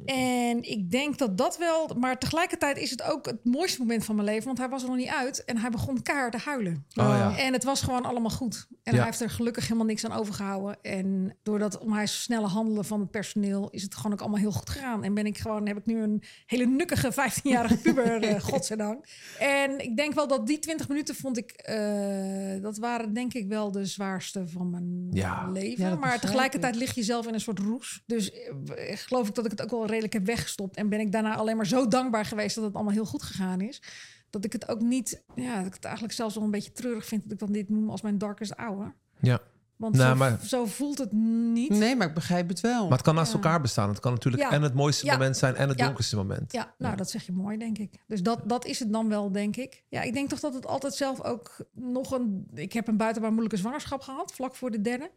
En ik denk dat dat wel... Maar tegelijkertijd is het ook het mooiste moment van mijn leven. Want hij was er nog niet uit. En hij begon keihard te huilen. Oh, ja. En het was gewoon allemaal goed. En Ja. hij heeft er gelukkig helemaal niks aan overgehouden. En doordat onwijs snelle handelen van het personeel... is het gewoon ook allemaal heel goed gegaan. En ben ik gewoon, heb ik nu een hele nukkige 15-jarige puber, eh, godzijdank. En ik denk wel dat die 20 minuten vond ik... eh, dat waren denk ik wel de zwaarste van mijn Ja. leven. Ja, maar tegelijkertijd ik. lig je zelf in een soort roes. Dus eh, geloof ik dat ik het ook wel redelijk heb weggestopt. En ben ik daarna alleen maar zo dankbaar geweest dat het allemaal heel goed gegaan is. Dat ik het ook niet, ja, dat ik het eigenlijk zelfs wel een beetje treurig vind dat ik dan dit noem als mijn darkest hour. Ja. Want Nou, zo, maar- zo voelt het niet. Nee, maar ik begrijp het wel. Maar het kan naast Ja. elkaar bestaan. Het kan natuurlijk Ja. en het mooiste Ja. moment zijn en het Ja. donkerste moment. Ja, nou, dat zeg je mooi, denk ik. Dus dat, dat is het dan wel, denk ik. Ja, ik denk toch dat het altijd zelf ook nog een... Ik heb een buitenbaar moeilijke zwangerschap gehad, vlak voor de derde.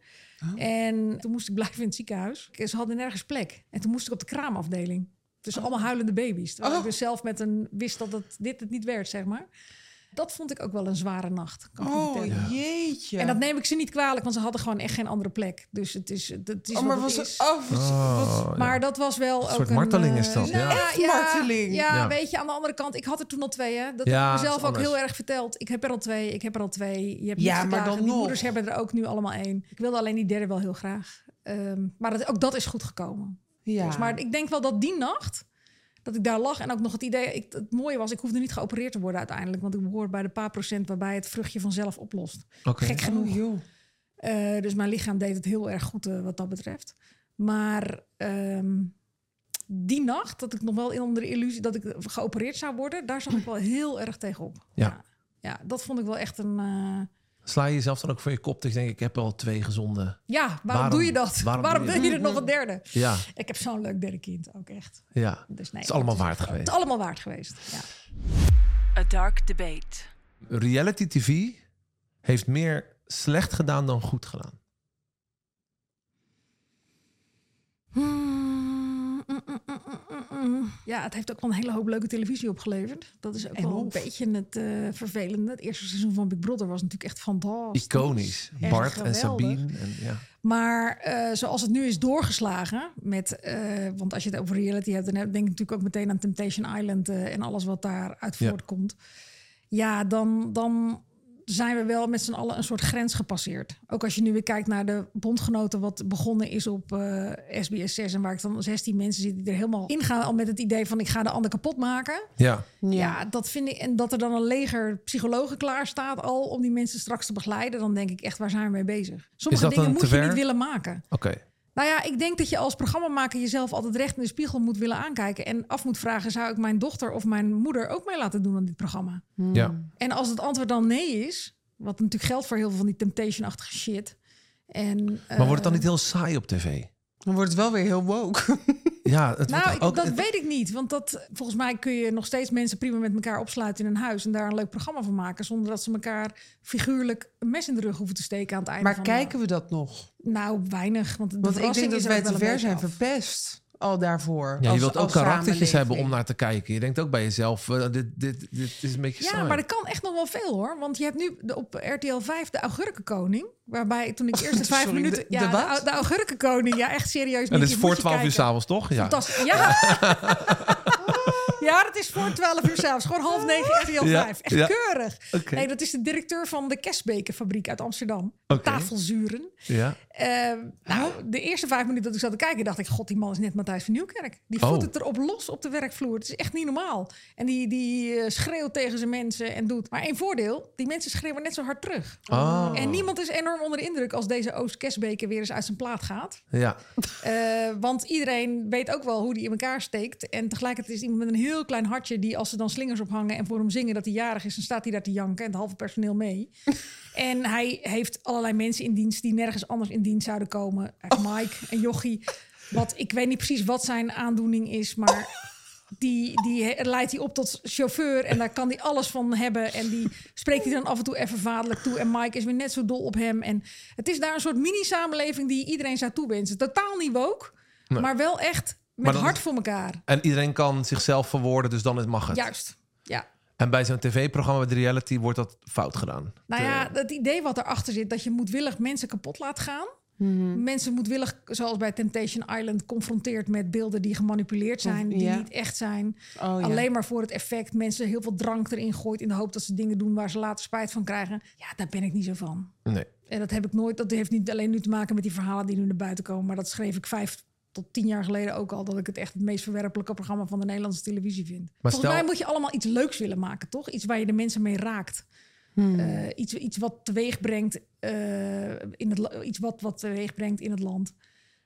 En toen moest ik blijven in het ziekenhuis. Ze hadden nergens plek. En toen moest ik op de kraamafdeling. Tussen allemaal huilende baby's. Terwijl ik Oh. dus zelf met een wist dat het, dit het niet werd, zeg maar. Dat vond ik ook wel een zware nacht. Kan Oh, jeetje. En dat neem ik ze niet kwalijk, want ze hadden gewoon echt geen andere plek. Dus het is, het is oh, maar wat was het. Oh, Oh, ja. Maar dat was wel ook soort een, marteling eh, is dat, nou ja. ja, marteling. Ja, Ja. weet je, aan de andere kant, ik had er toen al twee. Hè? Dat Ja, heb ik dat mezelf ook heel erg verteld. Ik heb er al twee, ik heb er al twee. Je hebt Ja, maar klagen. dan Die nog. moeders hebben er ook nu allemaal één. Ik wilde alleen die derde wel heel graag. Ehm, maar dat, ook dat is goed gekomen. ja. Dus, maar ik denk wel dat die nacht, dat ik daar lag en ook nog het idee, ik, het mooie was, ik hoefde niet geopereerd te worden uiteindelijk, want ik behoor bij de paar procent waarbij het vruchtje vanzelf oplost. Oké. Gek genoeg. Oh, joh. Eh, dus mijn lichaam deed het heel erg goed eh, wat dat betreft. Maar ehm, die nacht, dat ik nog wel onder de illusie dat ik geopereerd zou worden, daar zag ik wel heel erg tegenop. Ja. ja, Ja, dat vond ik wel echt een. eh, Sla je jezelf dan ook voor je kop? Dat je denkt, ik heb al twee gezonde. ja, waarom, Waarom- doe je dat? waarom Waarom, doe je wil je er nog een derde? Ja, Ik heb zo'n leuk derde kind ook echt. ja. Dus nee, Het is allemaal waard Het geweest. is allemaal waard geweest. Ja. A dark debate. Reality TV heeft meer slecht gedaan dan goed gedaan. Hmm, mm, mm, mm, mm. Ja, het heeft ook wel een hele hoop leuke televisie opgeleverd. Dat is ook En wel een beetje het eh, vervelende. Het eerste seizoen van Big Brother was natuurlijk echt fantastisch. Iconisch. Bart en. Sabine. En, ja. Maar eh, zoals het nu is doorgeslagen met, eh, want als je het over reality hebt, dan denk ik natuurlijk ook meteen aan Temptation Island en alles wat daaruit Ja. voortkomt. Ja, dan, dan zijn we wel met z'n allen een soort grens gepasseerd. Ook als je nu weer kijkt naar de bondgenoten, wat begonnen is op eh, SBS 6 en waar ik dan 16 mensen zit die er helemaal ingaan al met het idee van ik ga de ander kapot maken. ja. Ja. dat vind ik. En dat er dan een leger psychologen klaar staat al om die mensen straks te begeleiden, dan denk ik echt, waar zijn we mee bezig? Sommige dat dingen moet je niet willen maken. Oké. Nou ja, ik denk dat je als programmamaker jezelf altijd recht in de spiegel moet willen aankijken en af moet vragen: zou ik mijn dochter of mijn moeder ook mee laten doen aan dit programma? Ja. En als het antwoord dan nee is, wat natuurlijk geldt voor heel veel van die temptation-achtige shit. En, Maar wordt het dan eh, niet heel saai op tv? Dan wordt het wel weer heel woke. Ja, het Nou, wordt ik- ook... dat het- weet ik niet. Want dat, volgens mij kun je nog steeds mensen prima met elkaar opsluiten in een huis en daar een leuk programma van maken. Zonder dat ze elkaar figuurlijk een mes in de rug hoeven te steken aan het einde Maar van kijken we dat nog? Nou, weinig. Want, de Want ik denk dat wij te ver zijn verpest. Al daarvoor. Ja, je als- wilt ook karaktertjes hebben om naar te kijken. Je denkt ook bij jezelf, eh, dit, dit, dit is een beetje Ja, saai. maar dat kan echt nog wel veel hoor. Want je hebt nu de, op RTL 5 de Augurkenkoning. Waarbij toen ik eerst de vijf Sorry, minuten... de- ja, de Augurkenkoning. Ja, echt serieus. en dat is voor 12 uur s'avonds, toch? Ja. Fantastisch. Ja. ja, dat is voor 12 uur s'avonds. Gewoon half negen RTL Ja, 5. Echt keurig. Nee, dat is de directeur van de Kesbekenfabriek uit Amsterdam. Tafelzuren. Ja. Eh, nou, de eerste vijf minuten dat ik zat te kijken, dacht ik: God, die man is net Matthijs van Nieuwkerk. Die voert Oh. het erop los op de werkvloer. Het is echt niet normaal. En die, die eh, schreeuwt tegen zijn mensen en doet. Maar één voordeel: die mensen schreeuwen net zo hard terug. Oh. En niemand is enorm onder de indruk als deze Oost Kesbeke weer eens uit zijn plaat gaat. Ja. Eh, want iedereen weet ook wel hoe die in elkaar steekt. En tegelijkertijd is iemand met een heel klein hartje... die als ze dan slingers ophangen en voor hem zingen dat hij jarig is... dan staat hij daar te janken en het halve personeel mee. en hij heeft allerlei mensen in dienst... die nergens anders in dienst zouden komen. Heeft Mike en Jochie. Wat, ik weet niet precies wat zijn aandoening is, maar... Die, die leidt hij op tot chauffeur en daar kan hij alles van hebben. En die spreekt hij dan af en toe even vaderlijk toe. En Mike is weer net zo dol op hem. En het is daar een soort mini-samenleving die iedereen zou toewensen. Totaal niet woke, Nee. maar wel echt met Maar dan- hart voor elkaar. En iedereen kan zichzelf verwoorden, dus dan mag het. Juist. Ja. En bij zo'n tv-programma met reality wordt dat fout gedaan. Nou ja, het idee wat erachter zit, dat je moedwillig mensen kapot laat gaan. Mhm. Mensen moedwillig, zoals bij Temptation Island, confronteerd met beelden die gemanipuleerd zijn, die Ja. niet echt zijn. Oh, ja. Alleen maar voor het effect. Mensen heel veel drank erin gooit in de hoop dat ze dingen doen waar ze later spijt van krijgen. Ja, daar ben ik niet zo van. Nee. En dat heb ik nooit. Dat heeft niet alleen nu te maken met die verhalen die nu naar buiten komen. Maar dat schreef ik vijf tot tien jaar geleden ook al. Dat ik het echt het meest verwerpelijke programma van de Nederlandse televisie vind. Volgens stel- mij moet je allemaal iets leuks willen maken, toch? Iets waar je de mensen mee raakt. Hmm. Eh, iets, iets wat teweeg brengt eh, in het iets wat, wat teweeg brengt in het land.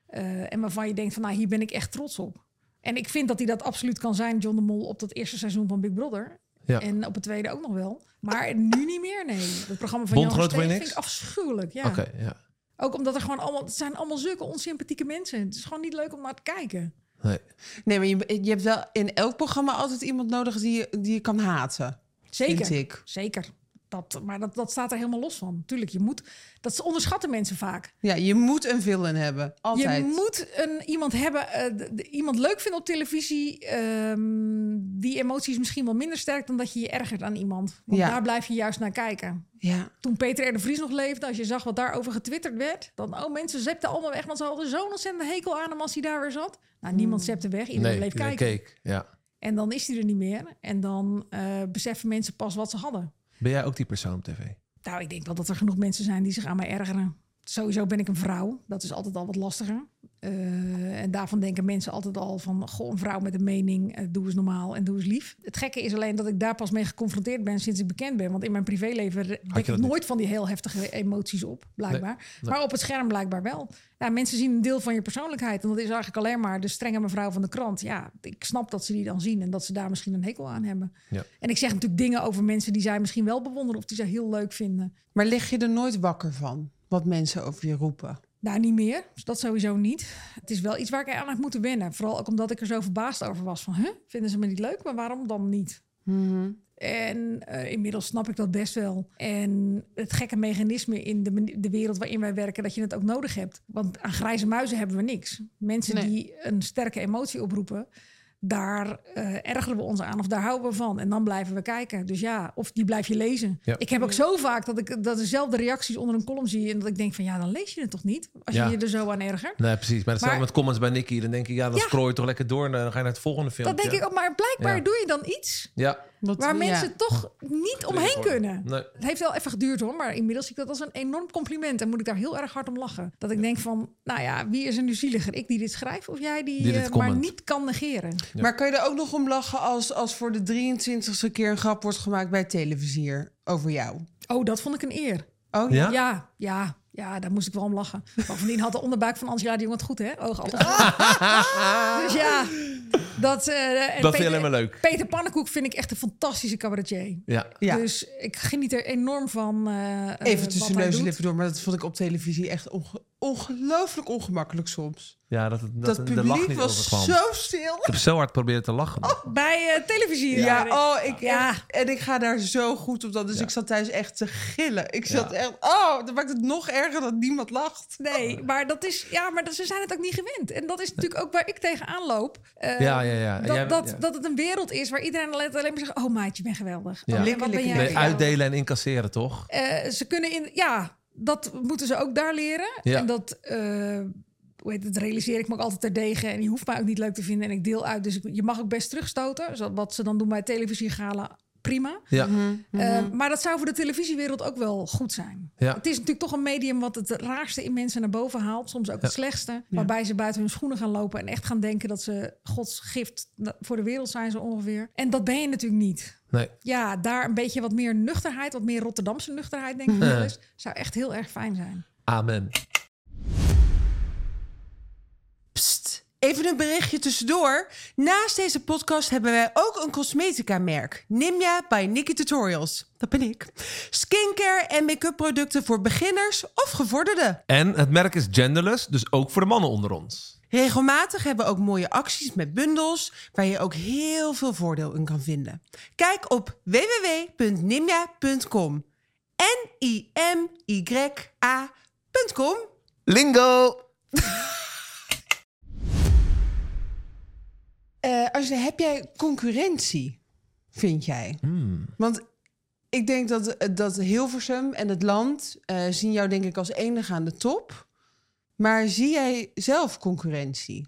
Eh, en waarvan je denkt van nou, hier ben ik echt trots op. En ik vind dat hij dat absoluut kan zijn, John de Mol, op dat eerste seizoen van Big Brother. Ja. En op het tweede ook nog wel. Maar nu niet meer, nee. Het programma van Jan Versteeg voor je vind ik afschuwelijk. Ja. Oké, ja. Ook omdat er gewoon allemaal... Het zijn allemaal zulke onsympathieke mensen. Het is gewoon niet leuk om naar te kijken. Nee. Nee, maar je, je hebt wel in elk programma altijd iemand nodig die, je- die je kan haten. Zeker. Zeker. Dat, maar dat, dat staat er helemaal los van. Tuurlijk, je moet... Dat onderschatten mensen vaak. Ja, je moet een villain hebben. Altijd. Je moet een, iemand hebben, eh, d- d- iemand leuk vinden op televisie. ehm, die emoties misschien wel minder sterk dan dat je je ergert aan iemand. Want Ja. daar blijf je juist naar kijken. Ja. Toen Peter R. de Vries nog leefde, als je zag wat daarover getwitterd werd, dan, oh, mensen zepten allemaal weg, want ze hadden zo'n ontzettende hekel aan hem als hij daar weer zat. Nou, niemand zepte weg, iedereen Nee, bleef iedereen kijken. keek. Ja. En dan is hij er niet meer. En dan eh, beseffen mensen pas wat ze hadden. Ben jij ook die persoon op tv? Nou, ik denk wel dat er genoeg mensen zijn die zich aan mij ergeren. Sowieso ben ik een vrouw. Dat is altijd al wat lastiger. Eh, en daarvan denken mensen altijd al van... goh, een vrouw met een mening, eh, doe eens normaal en doe eens lief. Het gekke is alleen dat ik daar pas mee geconfronteerd ben sinds ik bekend ben. Want in mijn privéleven dat ik niet? nooit van die heel heftige emoties op, blijkbaar. nee. Maar op het scherm blijkbaar wel. Ja, mensen zien een deel van je persoonlijkheid. En dat is eigenlijk alleen maar de strenge mevrouw van de krant. Ja, ik snap dat ze die dan zien en dat ze daar misschien een hekel aan hebben. Ja. En ik zeg natuurlijk dingen over mensen die zij misschien wel bewonderen... of die zij heel leuk vinden. Maar lig je er nooit wakker van? Wat mensen over je roepen? Nou, niet meer. Dat sowieso niet. Het is wel iets waar ik aan heb moeten wennen. Vooral ook omdat ik er zo verbaasd over was. Van, huh? vinden ze me niet leuk? Maar waarom dan niet? Mhm. En eh, inmiddels snap ik dat best wel. En het gekke mechanisme in de, de wereld waarin wij werken... dat je het ook nodig hebt. Want aan grijze muizen hebben we niks. Mensen Nee. die een sterke emotie oproepen... daar eh, ergeren we ons aan of daar houden we van. En dan blijven we kijken. Dus ja, of die blijf je lezen. Ja. Ik heb ook zo vaak dat ik dat dezelfde reacties onder een column zie... en dat ik denk van ja, dan lees je het toch niet? Als Ja. je je er zo aan ergert. Nee, precies. Maar hetzelfde met comments bij Nicky. Dan denk ik, ja, dan Ja. scroll je toch lekker door... en dan ga je naar het volgende filmpje. Dat denk ik ook. Maar blijkbaar doe je dan iets... Ja. Wat, waar ja. mensen toch niet omheen kunnen. Nee. Het heeft wel even geduurd hoor, maar inmiddels zie ik dat als een enorm compliment. En moet ik daar heel erg hard om lachen. Dat ik denk van, nou ja, wie is er nu zieliger? Ik die dit schrijf of jij die, eh, maar niet kan negeren? Ja. Maar kan je er ook nog om lachen als, als voor de 23ste keer een grap wordt gemaakt bij televisier over jou? Oh, dat vond ik een eer. Oh Ja? Ja, ja, ja, daar moest ik wel om lachen. Bovendien had de onderbuik van Angela de Jong het goed, hè? Oog altijd. dus ja, dat... eh, en Dat vind je alleen maar leuk. Peter Pannenkoek vind ik echt een fantastische cabaretier. Ja. Ja. Dus ik geniet er enorm van. eh, eh, Even tussen neus en lippen door, maar dat vond ik op televisie echt onge- ongelooflijk ongemakkelijk soms. Ja, dat, het- dat, Dat, de lach publiek niet was overkwam. zo stil. Ik heb zo hard proberen te lachen. Bij eh, televisie. Ja, oh, ik, Ja. En ik ga daar zo goed op dat. Dus Ja. ik zat thuis echt te gillen. Ik zat Ja. echt, oh, dat maakt het nog erger dat niemand lacht. Nee, maar dat is, ja, maar dat, ze zijn het ook niet gewend. En dat is natuurlijk ook waar ik tegenaan loop. Eh, Ja, ja, ja. Dat, Jij- dat, ja. dat het een wereld is waar iedereen alleen maar zegt: Oh, maatje, je bent geweldig. Ja. Oh, Likken, wat ben jij Nee, uitdelen en incasseren, toch? Eh, ze kunnen in, ja, dat moeten ze ook daar leren. Ja. En dat, eh, hoe heet het, realiseer ik me ook altijd terdege. En je hoeft mij ook niet leuk te vinden. En ik deel uit. Dus ik, je mag ook best terugstoten. Zo, wat ze dan doen bij televisiegala, prima. Ja. Eh, maar dat zou voor de televisiewereld ook wel goed zijn. Ja. Het is natuurlijk toch een medium wat het raarste in mensen naar boven haalt. Soms ook het slechtste. Waarbij ze buiten hun schoenen gaan lopen en echt gaan denken dat ze Gods gift voor de wereld zijn, zo ongeveer. En dat ben je natuurlijk niet. Nee. Ja, daar een beetje wat meer nuchterheid, wat meer Rotterdamse nuchterheid, denk ik wel eens. Zou echt heel erg fijn zijn. Amen. Even een berichtje tussendoor. Naast deze podcast hebben wij ook een cosmetica-merk. Nimja by Nikki Tutorials. Dat ben ik. Skincare en make-up producten voor beginners of gevorderden. En het merk is genderless, dus ook voor de mannen onder ons. Regelmatig hebben we ook mooie acties met bundels... waar je ook heel veel voordeel in kan vinden. Kijk op www.nimja.com. N-I-M-Y-A.com. Lingo! Eh Angela, heb jij concurrentie, vind jij? Hmm. Want ik denk dat, dat Hilversum en het land eh, zien jou denk ik als enige aan de top. Maar zie jij zelf concurrentie?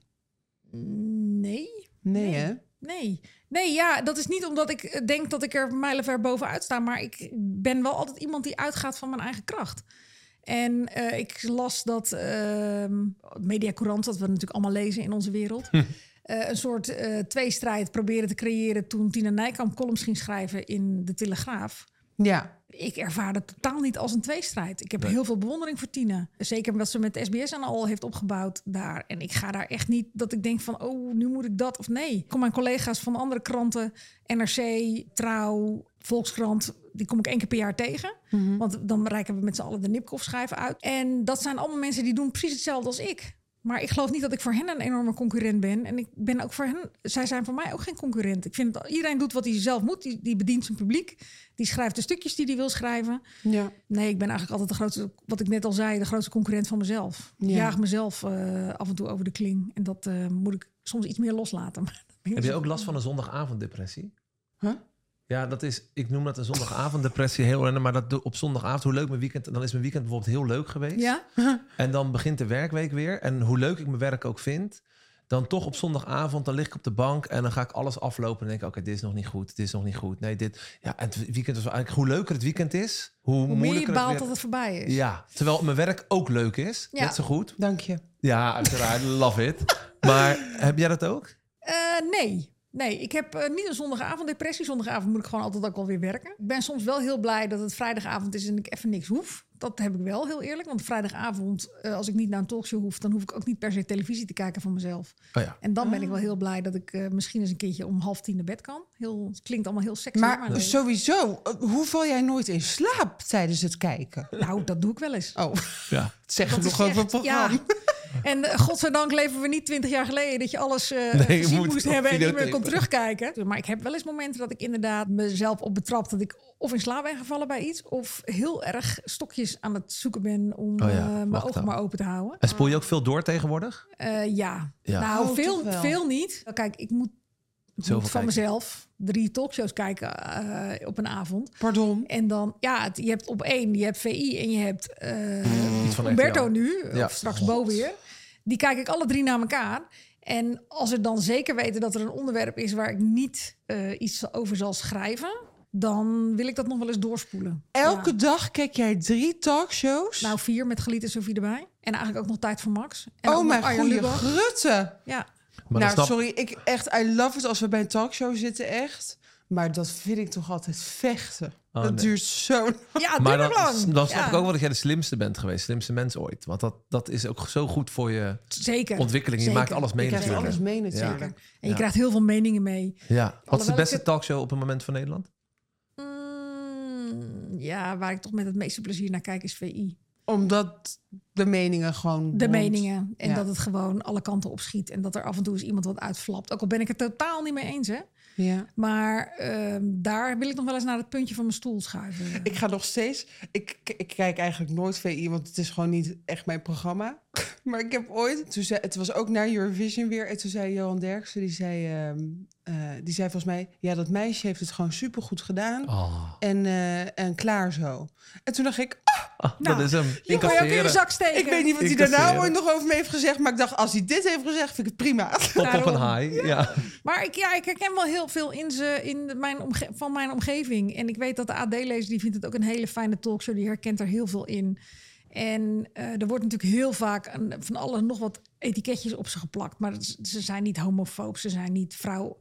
Nee. Nee, Nee. hè? Nee. Nee, ja, dat is niet omdat ik denk dat ik er mijlenver bovenuit sta. Maar ik ben wel altijd iemand die uitgaat van mijn eigen kracht. En eh, ik las dat ehm Media Courant, dat we natuurlijk allemaal lezen in onze wereld... Eh, een soort eh tweestrijd proberen te creëren... toen Tina Nijkamp columns ging schrijven in De Telegraaf. Ja. Ik ervaar het totaal niet als een tweestrijd. Ik heb Nee. heel veel bewondering voor Tina. Zeker wat ze met SBS en al heeft opgebouwd daar. En ik ga daar echt niet dat ik denk van... oh, nu moet ik dat of nee. Ik kom mijn collega's van andere kranten... NRC, Trouw, Volkskrant... die kom ik één keer per jaar tegen. Mhm. Want dan reiken we met z'n allen de Nipkoff schrijven uit. En dat zijn allemaal mensen die doen precies hetzelfde als ik. Maar ik geloof niet dat ik voor hen een enorme concurrent ben. En ik ben ook voor hen... Zij zijn voor mij ook geen concurrent. Ik vind dat iedereen doet wat hij zelf moet. Die, die bedient zijn publiek. Die schrijft de stukjes die hij wil schrijven. Ja. Nee, ik ben eigenlijk altijd de grootste, wat ik net al zei, de grootste concurrent van mezelf. Ik Ja. jaag mezelf eh, af en toe over de kling. En dat eh, moet ik soms iets meer loslaten. Ik Heb je ook last van een zondagavonddepressie? Huh? Ja, dat is, ik noem dat een zondagavonddepressie heel erg. Maar dat op zondagavond, hoe leuk mijn weekend, dan is mijn weekend bijvoorbeeld heel leuk geweest. Ja? En dan begint de werkweek weer. En hoe leuk ik mijn werk ook vind, dan toch op zondagavond, dan lig ik op de bank en dan ga ik alles aflopen en denk ik, oké, dit is nog niet goed, dit is nog niet goed. Nee, dit, ja, en het weekend was eigenlijk, hoe leuker het weekend is, hoe, Hoe meer je moeilijker baalt het dat het voorbij is. Ja, terwijl mijn werk ook leuk is, Ja. net zo goed. Dank je. Ja, uiteraard, love it. Maar heb jij dat ook? Eh, nee. Nee, ik heb eh, niet een zondagavonddepressie. Zondagavond moet ik gewoon altijd ook wel weer werken. Ik ben soms wel heel blij dat het vrijdagavond is en ik even niks hoef. Dat heb ik wel, heel eerlijk. Want vrijdagavond, eh, als ik niet naar een talkshow hoef... dan hoef ik ook niet per se televisie te kijken van mezelf. Oh ja. En dan ben ik wel heel blij dat ik eh, misschien eens een keertje om half tien naar bed kan. Heel, het klinkt allemaal heel sexy. Maar nee. sowieso, hoe val jij nooit in slaap tijdens het kijken? Nou, dat doe ik wel eens. Oh, Ja. zeg Dat is over het programma. Ja. En eh, godzijdank leven we niet twintig jaar geleden dat je alles eh Nee, je gezien moet moest hebben en niet meer kon terugkijken. Maar ik heb wel eens momenten dat ik inderdaad mezelf op betrap dat ik of in slaap ben gevallen bij iets of heel erg stokjes aan het zoeken ben om Oh ja, eh, mijn ogen dan. maar open te houden. En spoel je ook veel door tegenwoordig? Eh, ja. Ja. nou Oh, veel, veel niet. Kijk, ik moet, moet van kijken. mezelf drie talkshows kijken eh, op een avond. Pardon. En dan, ja, het- je hebt op één, je hebt VI en je hebt van Umberto nu, Ja. of straks Bo weer. Die kijk ik alle drie naar elkaar. En als we dan zeker weten dat er een onderwerp is waar ik niet eh, iets over zal schrijven, dan wil ik dat nog wel eens doorspoelen. Elke Ja. dag kijk jij drie talkshows? Nou, vier met Geliet en Sofie erbij. En eigenlijk ook nog tijd voor Max. En oh mijn goede grutte. Ja, Maar nou, snap- sorry, ik echt, I love it als we bij een talkshow zitten, echt. Maar dat vind ik toch altijd vechten. Oh, dat nee. duurt zo ja het Maar duurt dan, lang. snap Ja, ik ook wel dat jij de slimste bent geweest. Slimste mens ooit. Want dat, dat is ook zo goed voor je Zeker. ontwikkeling. Je Zeker. maakt alles mee Je krijgt natuurlijk. alles mee natuurlijk. Zeker. En je Ja. krijgt heel veel meningen mee. Ja. Wat is de beste het- talkshow op het moment van Nederland? Mm, ja, waar ik toch met het meeste plezier naar kijk is VI. Omdat de meningen gewoon... De meningen. En Ja. dat het gewoon alle kanten op schiet. En dat er af en toe eens iemand wat uitflapt. Ook al ben ik het totaal niet mee eens, hè. Ja. Maar ehm, daar wil ik nog wel eens naar het puntje van mijn stoel schuiven. Ik ga nog steeds... Ik, ik kijk eigenlijk nooit VI, want het is gewoon niet echt mijn programma. Maar ik heb ooit... Toen zei, het was ook naar Eurovision weer. En toen zei Johan Derksen, die zei, ehm, eh, die zei volgens mij... Ja, dat meisje heeft het gewoon supergoed gedaan. Oh, En, eh, en klaar zo. En toen dacht ik, dat Nou, is hem. Die kan je ook in je zak steken. ik weet niet wat hij Incasseren. daarna ooit nog over me heeft gezegd. Maar ik dacht, als hij dit heeft gezegd, vind ik het prima. Top op een high. Ja. Maar ik, ja, ik herken wel heel veel in ze, in de- mijn omge- van mijn omgeving. En ik weet dat de AD-lezer, die vindt het ook een hele fijne talkshow. Die herkent er heel veel in. En eh, er wordt natuurlijk heel vaak een, van alles nog wat etiketjes op ze geplakt. Maar ze- zijn niet homofoob, ze zijn niet vrouw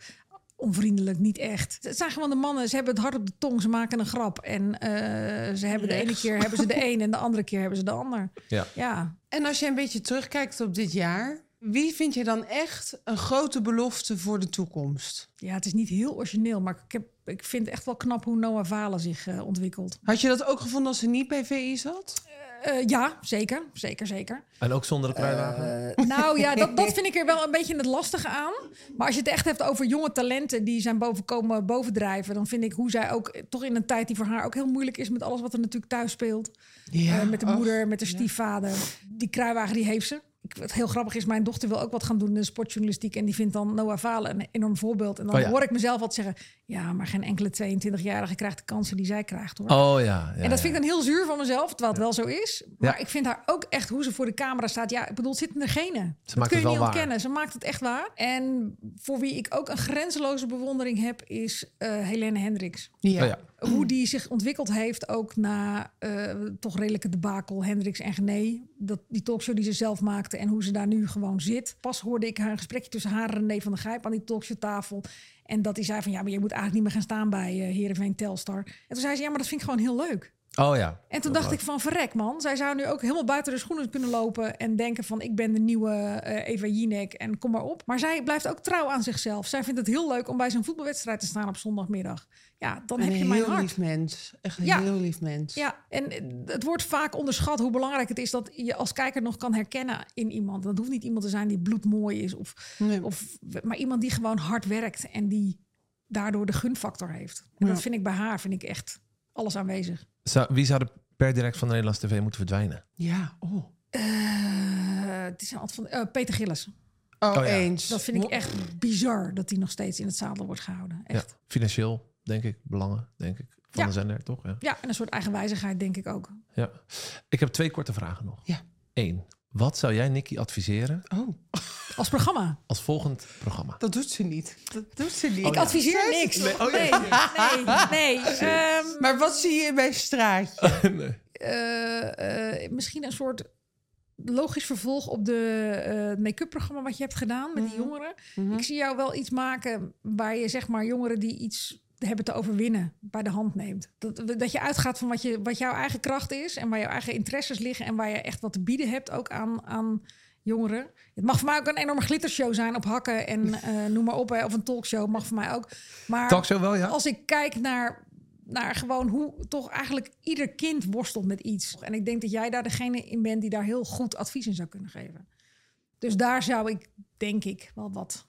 onvriendelijk, niet echt. Het zijn gewoon de mannen, ze hebben het hart op de tong, ze maken een grap. En eh, ze hebben de ene keer hebben ze de een en de andere keer hebben ze de ander. Ja. Ja, En als je een beetje terugkijkt op dit jaar... Wie vind je dan echt een grote belofte voor de toekomst? ja het is niet heel origineel, maar ik, heb, ik vind echt wel knap hoe Noah Valen zich eh, ontwikkelt. Had je dat ook gevonden als ze niet bij VI zat? Eh, ja, zeker, zeker, zeker. En ook zonder de kruiwagen? Eh, nou ja, dat, dat vind ik er wel een beetje het lastige aan. Maar als je het echt hebt over jonge talenten die zijn bovenkomen bovendrijven, dan vind ik hoe zij ook toch in een tijd die voor haar ook heel moeilijk is met alles wat er natuurlijk thuis speelt. Ja, Eh, met de moeder, met de ja. stiefvader. Die kruiwagen die heeft ze. Wat heel grappig is, mijn dochter wil ook wat gaan doen in de sportjournalistiek. En die vindt dan Noah Falen een enorm voorbeeld. En dan Oh ja. hoor ik mezelf wat zeggen. Ja, maar geen enkele 22-jarige krijgt de kansen die zij krijgt hoor. Oh ja. ja en dat ja. vind ik dan heel zuur van mezelf, terwijl het wel zo is. Maar Ja. ik vind haar ook echt hoe ze voor de camera staat. Ja, ik bedoel, het zit in de genen. dat maakt kun je het niet wel waar. ontkennen. Ze maakt het echt waar. En voor wie ik ook een grenzeloze bewondering heb, is eh Helene Hendricks. Ja. Oh ja. Hoe die zich ontwikkeld heeft, ook na eh, toch redelijke debakel Hendricks en Gené. Dat, die talkshow die ze zelf maakte en hoe ze daar nu gewoon zit. Pas hoorde ik haar een gesprekje tussen haar en René van der Gijp aan die talkshowtafel. En dat hij zei van ja, maar je moet eigenlijk niet meer gaan staan bij eh Heerenveen Telstar. En toen zei ze ja, maar dat vind ik gewoon heel leuk. Oh ja. En toen dacht ik van verrek man, zij zou nu ook helemaal buiten de schoenen kunnen lopen en denken van ik ben de nieuwe eh, Eva Jinek en kom maar op. Maar zij blijft ook trouw aan zichzelf. Zij vindt het heel leuk om bij zo'n voetbalwedstrijd te staan op zondagmiddag. Ja, dan heb je mijn heel hart. lief mens. Echt een Ja. heel lief mens. Ja, en het wordt vaak onderschat hoe belangrijk het is dat je als kijker nog kan herkennen in iemand. Dat hoeft niet iemand te zijn die bloedmooi is, of, Nee. of, maar iemand die gewoon hard werkt en die daardoor de gunfactor heeft. En Ja. dat vind ik bij haar, vind ik echt alles aanwezig. Zou, wie zou er per direct van de Nederlandse tv moeten verdwijnen? Ja, oh. Eh, het is een van eh, Peter Gillis. Oh, Oh ja. eens. Dat vind ik echt bizar dat hij nog steeds in het zadel wordt gehouden. Echt. Ja. Financieel, denk ik. Belangen, denk ik. Van Ja. de zender, toch? Ja. Ja, en een soort eigenwijzigheid denk ik ook. ja. Ik heb twee korte vragen nog. Ja. Eén. Wat zou jij, Nicky, adviseren Oh, Als programma. als volgend programma? dat doet ze niet. Dat doet ze niet. ik adviseer niks. Nee, nee, nee. Ehm, Maar wat zie je in mijn straatje? nee. eh, eh, misschien een soort logisch vervolg op de eh, make-up programma wat je hebt gedaan met die jongeren. Ik zie jou wel iets maken waar je zeg maar jongeren die iets hebben te overwinnen bij de hand neemt. Dat, dat je uitgaat van wat, je, wat jouw eigen kracht is en waar jouw eigen interesses liggen en waar je echt wat te bieden hebt ook aan, aan jongeren. Het mag voor mij ook een enorme glittershow zijn op hakken en eh, noem maar op. Hè, of een talkshow mag voor mij ook. Maar Talkshow wel, ja? als ik kijk naar, naar gewoon hoe toch eigenlijk ieder kind worstelt met iets. En ik denk dat jij daar degene in bent die daar heel goed advies in zou kunnen geven. Dus daar zou ik, denk ik, wel wat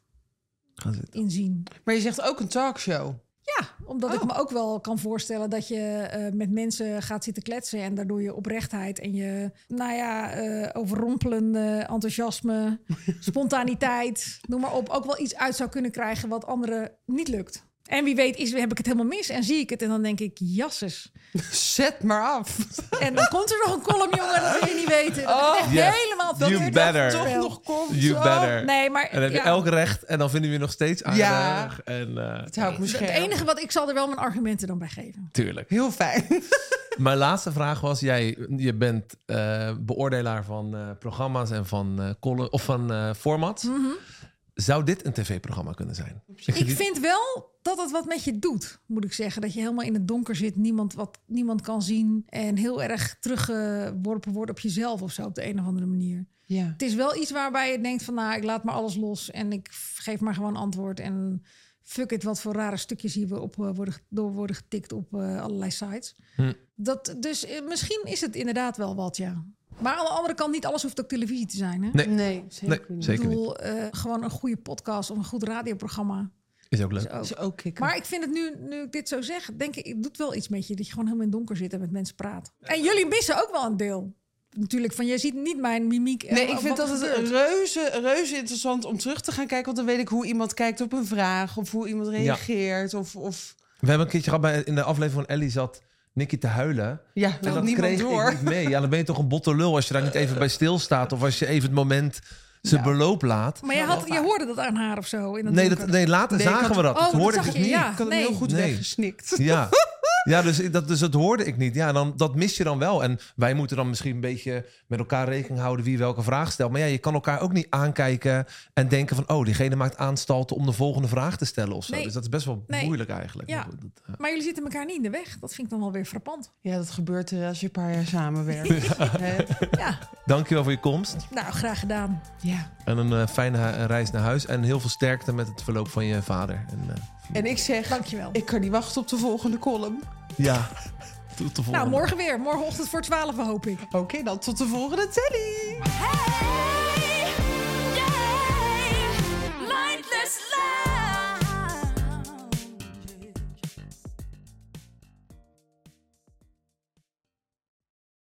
Gaan zitten. in zien. Maar je zegt ook een talkshow. Ja, omdat ik Oh. me ook wel kan voorstellen dat je eh, met mensen gaat zitten kletsen en daardoor je oprechtheid en je, nou ja, eh, overrompelende enthousiasme, spontaniteit, noem maar op, ook wel iets uit zou kunnen krijgen wat anderen niet lukt. En wie weet is, heb ik het helemaal mis en zie ik het en dan denk ik, jasses. Zet maar af. En dan komt er nog een column, jongen, dat wil je niet weten. Dat Oh, ik echt helemaal You verkeerd better. Toch nog komt. You Oh. better. Nee, maar En dan heb je ja, elk recht en dan vinden we je nog steeds aardig. Ja. En, eh, Het houdt me het enige wat ik zal er wel mijn argumenten dan bij geven. Tuurlijk. Heel fijn. Mijn laatste vraag was: jij je bent eh, beoordelaar van eh, programma's en van, column, of van formats. Zou dit een tv-programma kunnen zijn? Ik vind wel dat het wat met je doet, moet ik zeggen. Dat je helemaal in het donker zit, niemand, wat, niemand kan zien... en heel erg teruggeworpen wordt op jezelf of zo op de een of andere manier. Ja. Het is wel iets waarbij je denkt van... nou, ik laat maar alles los en ik geef maar gewoon antwoord... en fuck it, wat voor rare stukjes hier weer op eh, worden, door worden getikt op eh, allerlei sites. Hm. Dat, dus eh, misschien is het inderdaad wel wat, ja. Maar aan de andere kant, niet alles hoeft ook televisie te zijn, hè? Nee. Nee, zeker Nee, niet. zeker ik niet. bedoel, eh, gewoon een goede podcast of een goed radioprogramma. Is ook leuk. is ook. Is ook. Maar ik vind het nu, nu ik dit zo zeg, denk ik, het doet wel iets met je. Dat je gewoon helemaal in het donker zit en met mensen praat. En jullie missen ook wel een deel. Natuurlijk, van je ziet niet mijn mimiek. en Nee, ik vind dat het reuze, reuze interessant om terug te gaan kijken. Want dan weet ik hoe iemand kijkt op een vraag. Of hoe iemand reageert. Of, of We hebben een keertje gehad bij, in de aflevering van Ellie zat Nicky te huilen. ja, En dat kreeg door. ik niet mee. Ja, dan ben je toch een botte lul als je daar niet even bij stilstaat. Of als je even het moment zijn Ja. beloop laat. Maar je, had, je hoorde dat aan haar of zo. In het Nee, dat, nee later Nee, zagen had- we dat. Oh, dat dat hoorde ik zag dus je, niet. ja. Ik had hem nee. heel goed Nee. weggesnikt. Ja, ja dus, dat, dus dat hoorde ik niet. Ja, dan, dat mis je dan wel. En wij moeten dan misschien een beetje met elkaar rekening houden wie welke vraag stelt. Maar ja, je kan elkaar ook niet aankijken en denken van... oh, diegene maakt aanstalten om de volgende vraag te stellen of zo. Nee. Dus dat is best wel Nee. moeilijk eigenlijk. Ja. Maar goed, dat, ja. Maar jullie zitten elkaar niet in de weg. Dat vind ik dan wel weer frappant. Ja, dat gebeurt er als je een paar jaar samenwerkt. Ja, Dankjewel voor je komst. nou, graag gedaan. Ja. En een eh, fijne reis naar huis. En heel veel sterkte met het verloop van je vader. En, eh, En ik zeg, Dankjewel. ik kan niet wachten op de volgende column. ja, tot de volgende. Nou, morgen weer. Morgenochtend voor 12 hoop ik. Oké, dan tot de volgende telly. Hey,